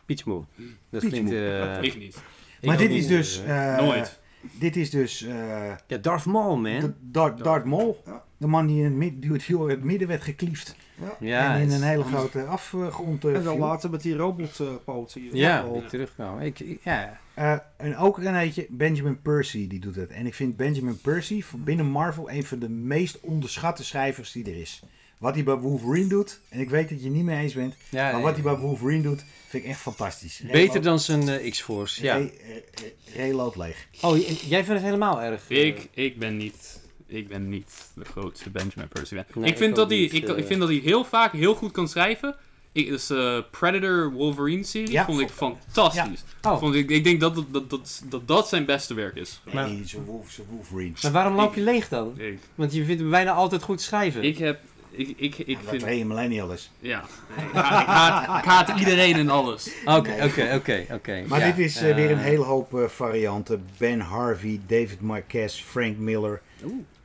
Peachmoe. Dat Peachmoe. klinkt... eh, Ik niet. Maar dit is dus... eh, eh, Nooit. Dit is dus eh, ja, Darth Maul, man. de Darth, Darth Maul. Ja. De man die in het, mid, die het heel in het midden werd gekliefd. ja, en in een hele grote afgrond eh, En dan later met die robotpoten hier. Ja, die terugkomen. Ik, ik- ja. Eh, en ook een eentje, Benjamin Percy, die doet het. En ik vind Benjamin Percy van binnen Marvel een van de meest onderschatte schrijvers die er is. Wat hij bij Wolverine doet, en ik weet dat je het niet mee eens bent, ja maar nee. wat hij bij Wolverine doet, vind ik echt fantastisch. Beter dan zijn eh, X-Force, ja. Re- re- Reload leeg. Oh, jij vindt het helemaal erg? eh, Ik, ik ben niet... Ik ben niet de grootste Benjamin Percy fan. Nee, ik, vind ik dat hij, ik, eh. ik vind dat hij heel vaak heel goed kan schrijven. Ik, dus eh, Predator Wolverine serie Ja, vond ik fantastisch. Oh. Vond ik, ik denk dat dat, dat, dat, dat dat zijn beste werk is. Nee, zo'n Wolverine. Maar waarom loop je leeg dan? Want je vindt hem bijna altijd goed schrijven. ik heb... Ik, ik, ik Dat vind... twee millennials. Ja. Ik haat, ik, haat, ik haat iedereen en alles. Oké, oké, oké, oké. Maar Ja, dit is eh, eh, weer een hele hoop eh, varianten. Ben Harvey, David Marquez, Frank Miller.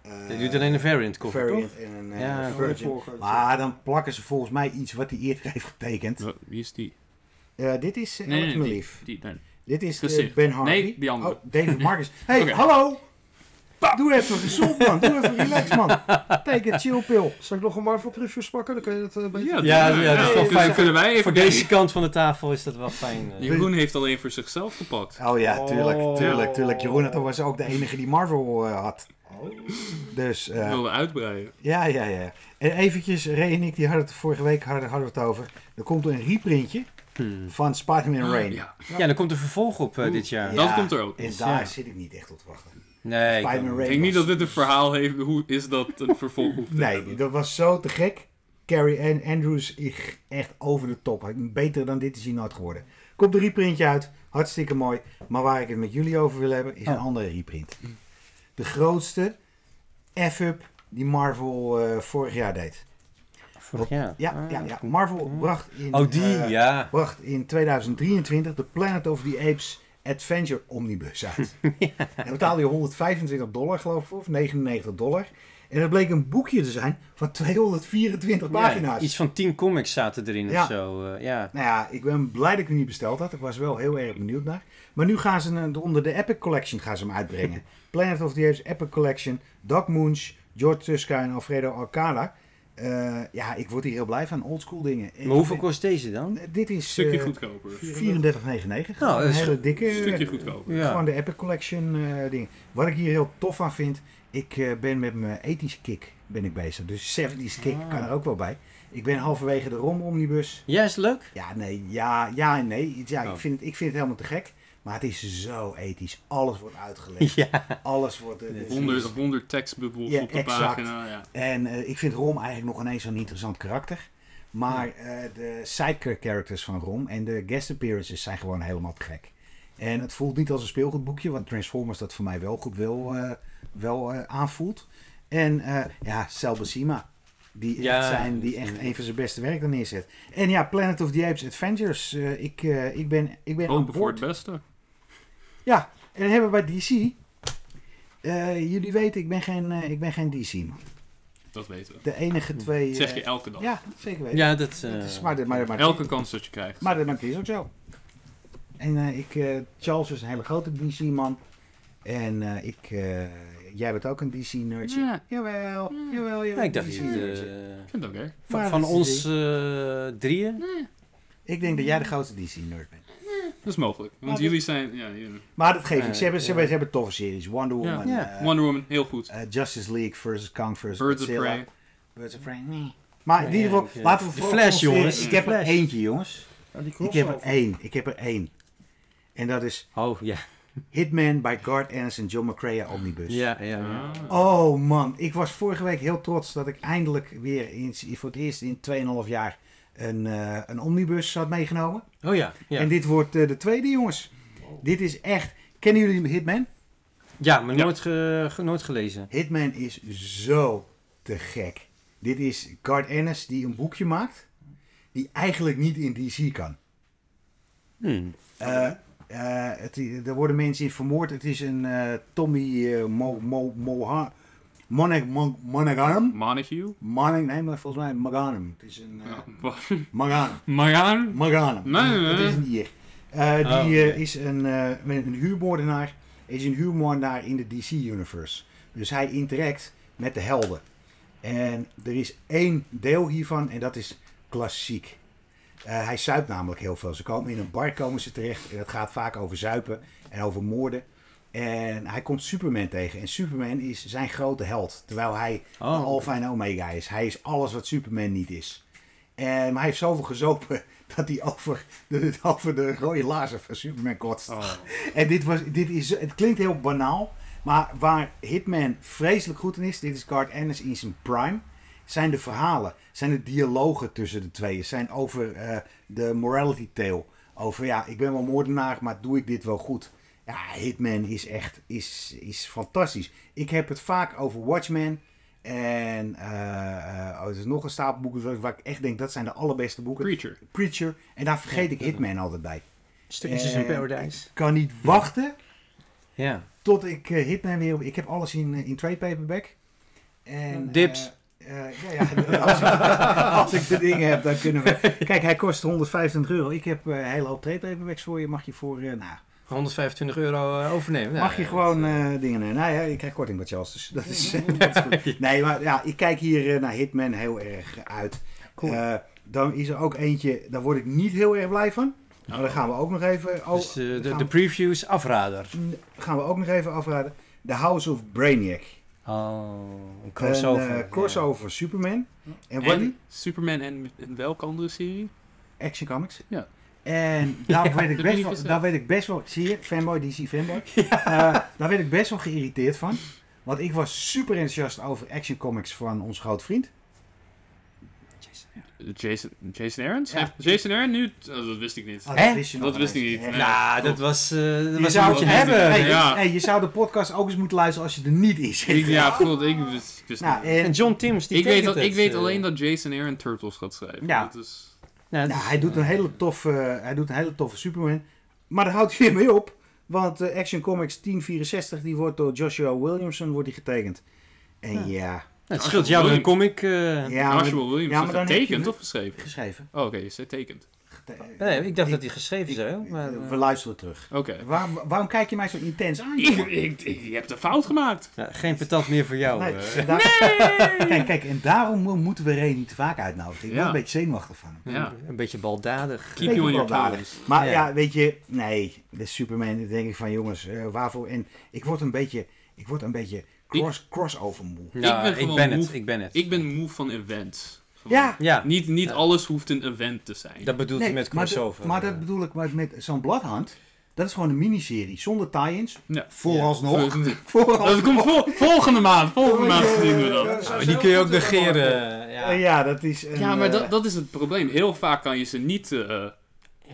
Eh, Je doet alleen een variant cover, variant toch? en een eh, Ja, Virgin. Maar dan plakken ze volgens mij iets wat hij eerder heeft getekend. Wie is die? Eh, dit is uh, Nee, nee, die, die, nee. Dit is eh. Ben Harvey. Nee, die andere. Oh, David Marcus. Hey, Oké. hallo! Doe even gezond, man. Doe even relax, man. Take a chill pill. Zal ik nog een Marvel previews pakken? Dan kun je dat een beetje... Ja, Ja, ja, dat is wel dus fijn. kunnen wij even Voor deze kant van de tafel is dat wel fijn. eh. Jeroen heeft alleen voor zichzelf gepakt. Oh ja, tuurlijk, Oh. tuurlijk, tuurlijk. Jeroen was ook de enige die Marvel eh, had. Dus, eh, wilde uitbreiden. ja, ja, ja. En eventjes, Ray en ik, die hadden het vorige week hadden, hadden we het over. Er komt een reprintje Hmm. van Spider-Man Rain. Ja, Ja, dan komt er vervolg op dit jaar. dat komt er ook. En Dus, daar ja. zit ik niet echt op te wachten. Nee, ik denk niet dat dit een verhaal heeft. Hoe is dat een vervolg Nee, hebben. dat was zo te gek. Carrie Ann Andrews is echt over de top. Beter dan dit is hij nooit geworden. Komt een reprintje uit. Hartstikke mooi. Maar waar ik het met jullie over wil hebben, is een Oh. andere reprint. De grootste F-up die Marvel eh, vorig jaar deed. Vorig jaar. Ja, Ah, ja. Marvel bracht in, Oh, die, eh, ja. bracht in 2023 de Planet of the Apes Adventure Omnibus uit. En dan betaalde je 125 dollar, geloof ik, of 99 dollar. En dat bleek een boekje te zijn van 224 pagina's. Ja, iets van 10 comics zaten erin Ja. of zo. eh, ja. Nou ja, ik ben blij dat ik hem niet besteld had. Ik was wel heel erg benieuwd naar. Maar nu gaan ze hem onder de Epic Collection gaan ze hem uitbrengen. Planet of the Apes Epic Collection, Doc Moons, George Tuska en Alfredo Alcala. Eh, ja, ik word hier heel blij van. Oldschool dingen. En Maar hoeveel kost deze dan? ben- Dit is Een stukje eh, goedkoper. 34,99. Nou, een hele dikke. Een stukje goedkoper. Ja. Gewoon de Epic Collection eh dingen. Wat ik hier heel tof aan vind, ik eh, ben met mijn ethische kick ben ik bezig. Dus 70s kick Ah. kan er ook wel bij. Ik ben halverwege de Rom Omnibus. Ja, is het leuk? Ja, nee, ja, ja en nee. Ja, Oh. ik, vind het, ik vind het helemaal te gek. Maar het is zo ethisch. Alles wordt uitgelegd. Ja. Alles wordt... Ja, de- 100, 100 tekstbubbels Ja, op de exact. pagina. Ja. En eh, ik vind Rom eigenlijk nog ineens zo'n interessant karakter. Maar eh, de sidecar characters van Rom en de guest appearances zijn gewoon helemaal te gek. En het voelt niet als een speelgoedboekje, want Transformers dat voor mij wel goed wil, eh, wel eh, aanvoelt. En eh, ja, Sal Buscema, die, Ja. echt zijn, die echt een van zijn beste werk er neerzet. En ja, Planet of the Apes Adventures. eh, ik, eh, ik ben, ik ben aan Hopen voor boord. het beste. Ja, en dan hebben we bij DC. eh, jullie weten, ik ben geen, eh, ik ben geen DC man. Dat weten we. De enige twee... Dat zeg eh, je elke dag. ja, zeker weten. Ja, dat... eh, Het is, maar, maar, maar, Elke kans dat je krijgt. maar, maar het is ook zo. En eh, ik, eh, Charles is een hele grote DC-man. En eh, ik, eh, jij bent ook een DC-nerdje. Ja. Jawel, jawel, jawel. ja, ik dacht DC eh, Ik vind het oké. van van dat ons eh, drieën? Ik denk dat jij de grootste DC-nerd bent. Dat is mogelijk. Want Maar jullie zijn... Ja, jullie- Maar dat geeft niet. Ze hebben, ze, hebben, ze hebben toffe series. Wonder. Woman. Ja. eh, Wonder Woman, heel goed. eh, Justice League versus Kang versus Birds of. Prey. Birds of Prey. nee. Maar in ieder geval, laten we de vooral Flash, jongens. Ik heb er eentje, jongens. Ik heb er één. Ik heb er één. En dat is Oh, ja. Hitman by Garth Ennis en John McCrea Omnibus. Ja, ja, ja. Ah. Oh man, ik was vorige week heel trots dat ik eindelijk weer in, voor het eerst in 2,5 jaar een, eh, een omnibus had meegenomen. Oh ja, ja. En dit wordt eh, de tweede, jongens. Dit is echt. Kennen jullie Hitman? Ja, maar Ja. nooit, ge- ge- nooit gelezen. Hitman is zo te gek. Dit is Garth Ennis die een boekje maakt die eigenlijk niet in DC kan. Hmm. Eh, het, er worden mensen in vermoord. Het is een eh, Tommy eh, Mo, Mo, Moha, Monig, Mon-. Montague? Monig, nee, maar volgens mij Maganum. Het is een uh, Ja? Maganum. Nee, nee, nee. Het is een Ier. Eh, die Oh, eh, is een, een huurmoordenaar. Is een huurmoordenaar in de DC-universe. Dus hij interact met de helden. En er is één deel hiervan en dat is klassiek. Hij zuipt namelijk heel veel. Ze komen in een bar komen ze terecht. En het gaat vaak over zuipen en over moorden. En hij komt Superman tegen. En Superman is zijn grote held. Terwijl hij Oh. Alpha en Omega is. Hij is alles wat Superman niet is. En, maar hij heeft zoveel gezopen dat hij over de, over de rode lazer van Superman kotst. Oh. En dit, was, dit is, het klinkt heel banaal. Maar waar Hitman vreselijk goed in is, dit is Garth Ennis in zijn prime, zijn de verhalen, zijn de dialogen tussen de tweeën, zijn over eh, de morality tale. Over ja, ik ben wel moordenaar, maar doe ik dit wel goed? Ja, Hitman is echt is, is fantastisch. Ik heb het vaak over Watchmen. En eh, eh, oh, er is nog een stapel boeken waar- ik echt denk dat zijn de allerbeste boeken. Preacher. Preacher. En daar vergeet ik Hitman altijd bij. Stukjes in Paradise. Ik kan niet wachten Ja. tot ik eh, Hitman weer op. Ik heb alles in, in trade paperback. En, Dips. ja, ja, als, ik, als ik de dingen heb, dan kunnen we. Kijk, hij kost 125 euro. Ik heb een hele hoop trade paperbacks voor je. Mag je voor. eh, nou, 125 euro eh, overnemen. mag je gewoon eh, dingen nemen. Nou ja, je krijgt korting bij Charles. Dus dat is, dat is goed. Nee, maar ja, ik kijk hier eh, naar Hitman heel erg uit. Cool. Eh, dan is er ook eentje, daar word ik niet heel erg blij van. Maar daar gaan we ook nog even. Oh, dus eh, de, previews afrader. gaan we ook nog even afraden. The House of Brainiac. Oh, een Een crossover. eh, crossover Superman. En wat En Superman en, en welke andere serie? Action Comics. Ja. En daar, weet ik dat best wel, daar weet ik best wel, zie je, fanboy, DC fanboy. Eh, daar werd ik best wel geïrriteerd van. Want ik was super enthousiast over Action Comics van ons groot vriend. Jason, Jason Aaron? Ja. Jason Aaron nu? Oh, dat wist ik niet. Oh, Hè? wist je nog Dat wist ik niet. Ja. Nee. Nou, dat was, eh dat Je was zou het hebben. Hey, Ja. hey, je zou de podcast ook eens moeten luisteren als je er niet is. Ik, ja, goed, ik wist, nou, niet. en, En John Timms, die Ik weet, dat, ik weet eh. alleen dat Jason Aaron Turtles gaat schrijven. Ja. Dat is... Nou, nou, dus- hij, doet een hele toffe, hij doet een hele toffe Superman. Maar daar houdt hij weer mee op. Want eh, Action Comics 1064 die wordt door Joshua Williamson wordt die getekend. En ja, het scheelt jou een comic. eh, ja maar, Joshua Williams ja, maar is dan heb je getekend of geschreven? geschreven. Oh, oké, is het tekend. Gete- nee, ik dacht Ik- dat hij geschreven zou. Maar, eh, We luisteren terug. Oké. Waar, waarom kijk je mij zo intens aan? Ik, ik, ik- je hebt een fout gemaakt. ja, geen patat meer voor jou. Nee, eh. Kijk, kijk, en daarom mo- moeten we Ray niet te vaak uitnodigen. Ik ben Ja. een beetje zenuwachtig van hem. Ja. Een beetje baldadig. Keep you on your baldadig. toes. Maar Ja. ja. weet je, nee, de Superman, dan denk ik van jongens, eh, waarvoor? En ik word een beetje, ik word een beetje cross, crossover moe. Ben ik gewoon ben moe- het. Ik ben het. Ik ben moe van events. Ja, ja, Niet, niet Ja. alles hoeft een event te zijn. dat bedoelt hij nee, met maar, dat- crossover. maar dat eh. bedoel ik met, met zo'n Bloodhunt. Dat is gewoon een miniserie zonder tie-ins. Ja. Vooralsnog. Dat Vooralsnog. komt vol- volgende maand. Volgende maand zien we ja, dat. ja. Maar die kun je ook negeren. eh, ja. Eh, ja, dat is een, Ja, maar dat, dat is het probleem. Heel vaak kan je ze niet eh, Ja.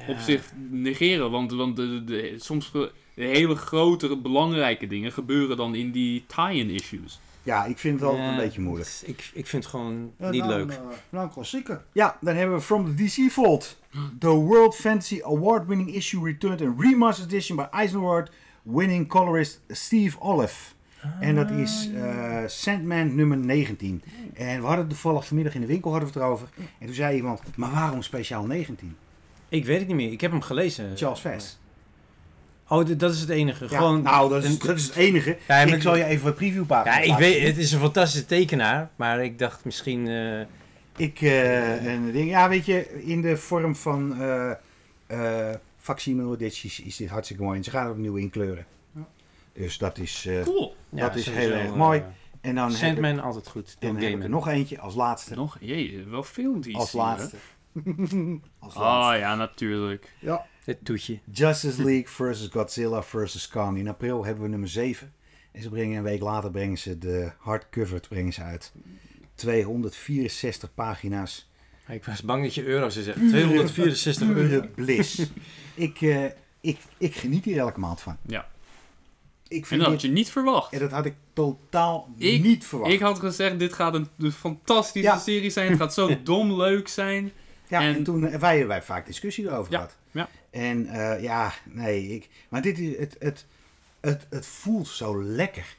op zich negeren. Want, want de, de, soms de hele grote, belangrijke dingen gebeuren dan in die tie-in issues. Ja, ik vind het altijd Ja, een beetje moeilijk. Ik, ik vind het gewoon Ja, niet leuk. Uh, nou, een klassieker. Ja, dan hebben we From the DC Vault. The World Fantasy Award-winning issue returned in remastered edition by Eisner winning colorist Steve Olive. En dat is eh, Sandman nummer 19. En we hadden het toevallig vanmiddag in de winkel hadden we het erover. En toen zei iemand, maar waarom speciaal 19? Ik weet het niet meer. Ik heb hem gelezen. Charles Vess. Oh, dat is het enige. Ja, Gewoon nou, dat is, een- dat is het enige. Ja, ik zal je even een previewpagina Ja, ik laten weet, het is een fantastische tekenaar, maar ik dacht misschien... eh, Ik, eh, een ding, ja, weet je, in de vorm van eh eh facsimile edities is dit hartstikke mooi. En ze gaan er opnieuw inkleuren. Ja. Dus dat is... eh, Cool. Dat is heel erg mooi. en dan ik, Sandman altijd goed. dan Dan heb ik er nog eentje als laatste. Nog, jee, wel veel DC. als hè? laatste. als laatste. Ah ja, natuurlijk. Het toetje. Justice League versus Godzilla versus Kong. In april hebben we nummer 7. En ze brengen een week later brengen ze de hardcover brengen ze uit. 264 pagina's. Ik was bang dat je euro zou zeggen. 264 euro. Pure bliss. ik, eh, ik, ik geniet hier elke maand van. Ja. Ik En vind dat dit, had je niet verwacht. en dat had ik totaal Ik- niet verwacht. Ik had gezegd, dit gaat een, een fantastische Ja. serie zijn. Het gaat zo dom leuk zijn. ja, en, en- toen hebben wij, hebben wij vaak discussie erover Ja, gehad. Ja. En eh, ja, nee, ik, maar dit is, het, het, het, het voelt zo lekker.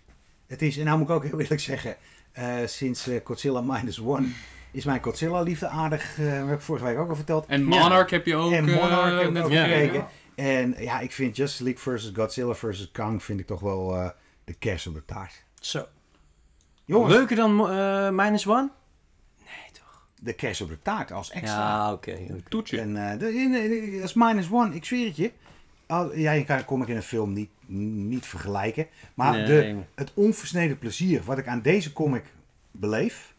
Het is, en nou moet ik ook heel eerlijk zeggen, eh, sinds eh, Godzilla Minus One is mijn Godzilla-liefde aardig, eh heb ik vorige week ook al verteld. En Monarch heb je ook En Monarch eh, heb ik net ook ja. gekeken. En ja, ik vind Justice League versus Godzilla versus Kang vind ik toch wel eh, de kers op de taart. Zo. Jongens, Leuker dan eh, Minus One? De kers op de taart als extra. Ja, oké. oké. Toetje. En eh, in- dat is minus one, ik zweer het je. Al, ja, je kan kom ik in een film niet, niet vergelijken. Maar Nee. de, het onversneden plezier wat ik aan deze comic beleef.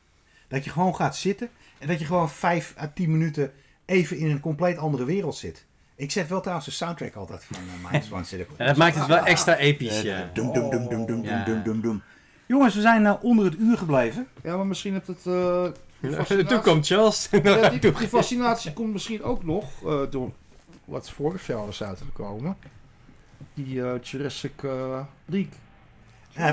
Dat je gewoon gaat zitten. En dat je gewoon vijf à tien minuten even in een compleet andere wereld zit. Ik zet wel trouwens de soundtrack altijd van uh, Minus One. Zit ik Ja, dat maakt het wel extra episch. Ja. Dum, dum, dum, dum, dum, Ja. dum, dum, dum. Jongens, we zijn eh, onder het uur gebleven. Ja, maar misschien heeft het... eh, die fascinatie- Toen kwam Charles. Ja, die, die fascinatie komt misschien ook nog eh, door wat vorig jaar is uitgekomen. Die eh, Jurassic eh, League.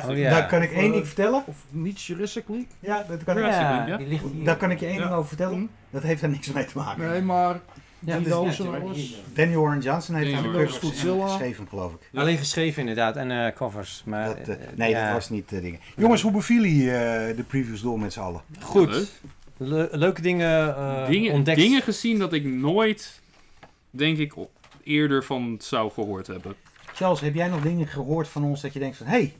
Oh, ja. Daar kan ik één ding vertellen. Of niet Jurassic League? Ja, dat kan ik, League, Ja, die ligt daar kan ik je één Ja. ding over vertellen. Hm? Dat heeft er niks mee te maken. Nee, maar Ja, die doos en ja, alles. Danny Warren Johnson heeft aan de Godzilla. geschreven, geloof ik. Alleen geschreven inderdaad en eh, covers. Maar, Dat, nee, ja. dat was niet eh dingen. Jongens, hoe bevielen je eh, de previews door met z'n allen? Goed. Leuk. Le- leuke dingen eh, dingen, ontdekt. dingen gezien dat ik nooit, denk ik, eerder van zou gehoord hebben. Charles, heb jij nog dingen gehoord van ons dat je denkt van... hé, hey,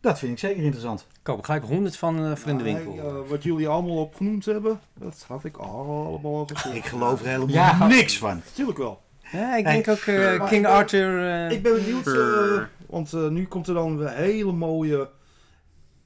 dat vind ik zeker interessant. Ik koop er gelijk 100 van eh in de Nee, winkel. eh, wat jullie allemaal opgenoemd hebben, dat had ik allemaal al gezien. Ik geloof er helemaal Ja. niks van. Natuurlijk wel. ja, ik Hey, denk ook King ik ben- Arthur. Ik ben benieuwd, eh, want nu komt er dan een hele mooie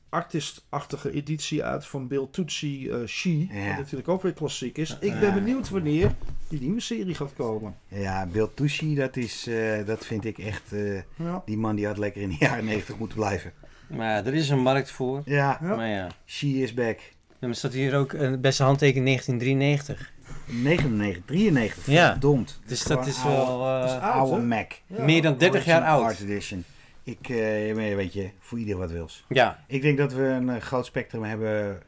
artistachtige editie uit van Bill Tucci eh She, Ja. wat natuurlijk ook weer klassiek is. Ik ben benieuwd wanneer die nieuwe serie gaat komen. Ja, Bill Tucci, dat, is, eh, dat vind ik echt... eh, Ja. die man die had lekker in de jaren 90 moeten blijven. maar er is een markt voor. Ja, Ja. Maar ja. she is back. Dan staat hier ook een beste handtekening 1993. 99, 93. Ja. Verdomd. Dus dat is oude- wel dat is eh, oud, Oude hè? Mac. Ja. meer dan 30 jaar oud. Art Edition. Ik, eh, weet je, voor ieder wat wils. Ja, Ik denk dat we een eh, groot spectrum hebben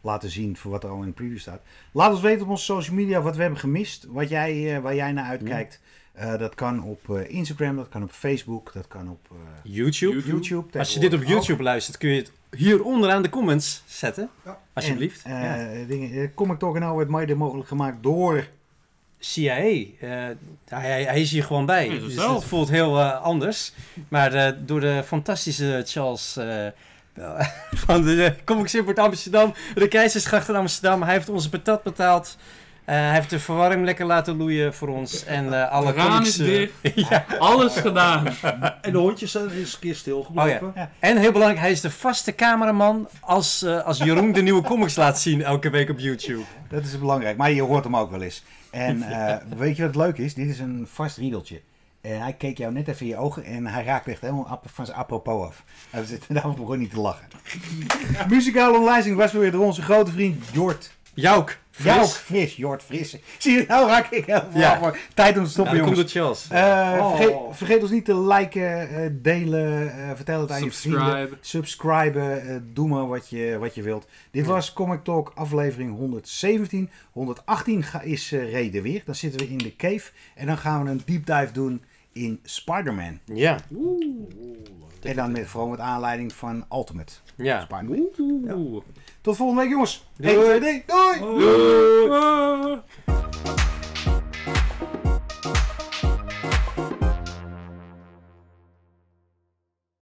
laten zien voor wat er al in de preview staat. Laat ons weten op onze social media wat we hebben gemist. Wat jij, eh, waar jij naar uitkijkt. Eh, dat kan op eh, Instagram, dat kan op Facebook, dat kan op eh, YouTube. YouTube. YouTube. Als je dit op YouTube luistert, kun je het hier onderaan de comments zetten. Ja. Alsjeblieft. En, Ja. eh, dingen, Comic Talk nou werd mede mogelijk gemaakt door... CIA, eh, hij, hij is hier gewoon bij. Dus zelf. het voelt heel eh, anders. Maar eh, door de fantastische Charles eh, van de Comics Import Amsterdam, de Keizersgracht in Amsterdam, hij heeft onze patat betaald. Eh, hij heeft de verwarming lekker laten loeien voor ons. En eh, alle comics, is dicht. ja. Alles gedaan. En de hondjes zijn eens een keer stilgebleven. Oh En heel belangrijk, hij is de vaste cameraman als, eh, als Jeroen de nieuwe comics laat zien elke week op YouTube. Dat is belangrijk, maar je hoort hem ook wel eens. En eh, weet je wat leuk is? Dit is een vast riedeltje. En hij keek jou net even in je ogen en hij raakte echt helemaal van zijn apropos af. Hij zit, daarom begon niet te lachen. Muzikale omlijsting was weer door onze grote vriend Jort. Jouk, Jou fris. fris, Jort Fris. Zie je, nou raak ik helemaal Ja. af. Tijd om te Nou, stoppen, komt jongens. Charles. Eh, Oh. vergeet, vergeet ons niet te liken, eh, delen, eh, vertel het aan je vrienden. Subscribe. Subscriben, eh, doe maar wat je, wat je wilt. Dit was Comic Talk aflevering 117. 118 ga- is eh, reden weer. Dan zitten we in de cave. En dan gaan we een deep dive doen in Spider-Man. Ja, En dan met, vooral met aanleiding van Ultimate ja. Spider-Man. Oeh. Tot volgende week jongens. Doei. 1, 2, Doei. Doei. Doei. Ah.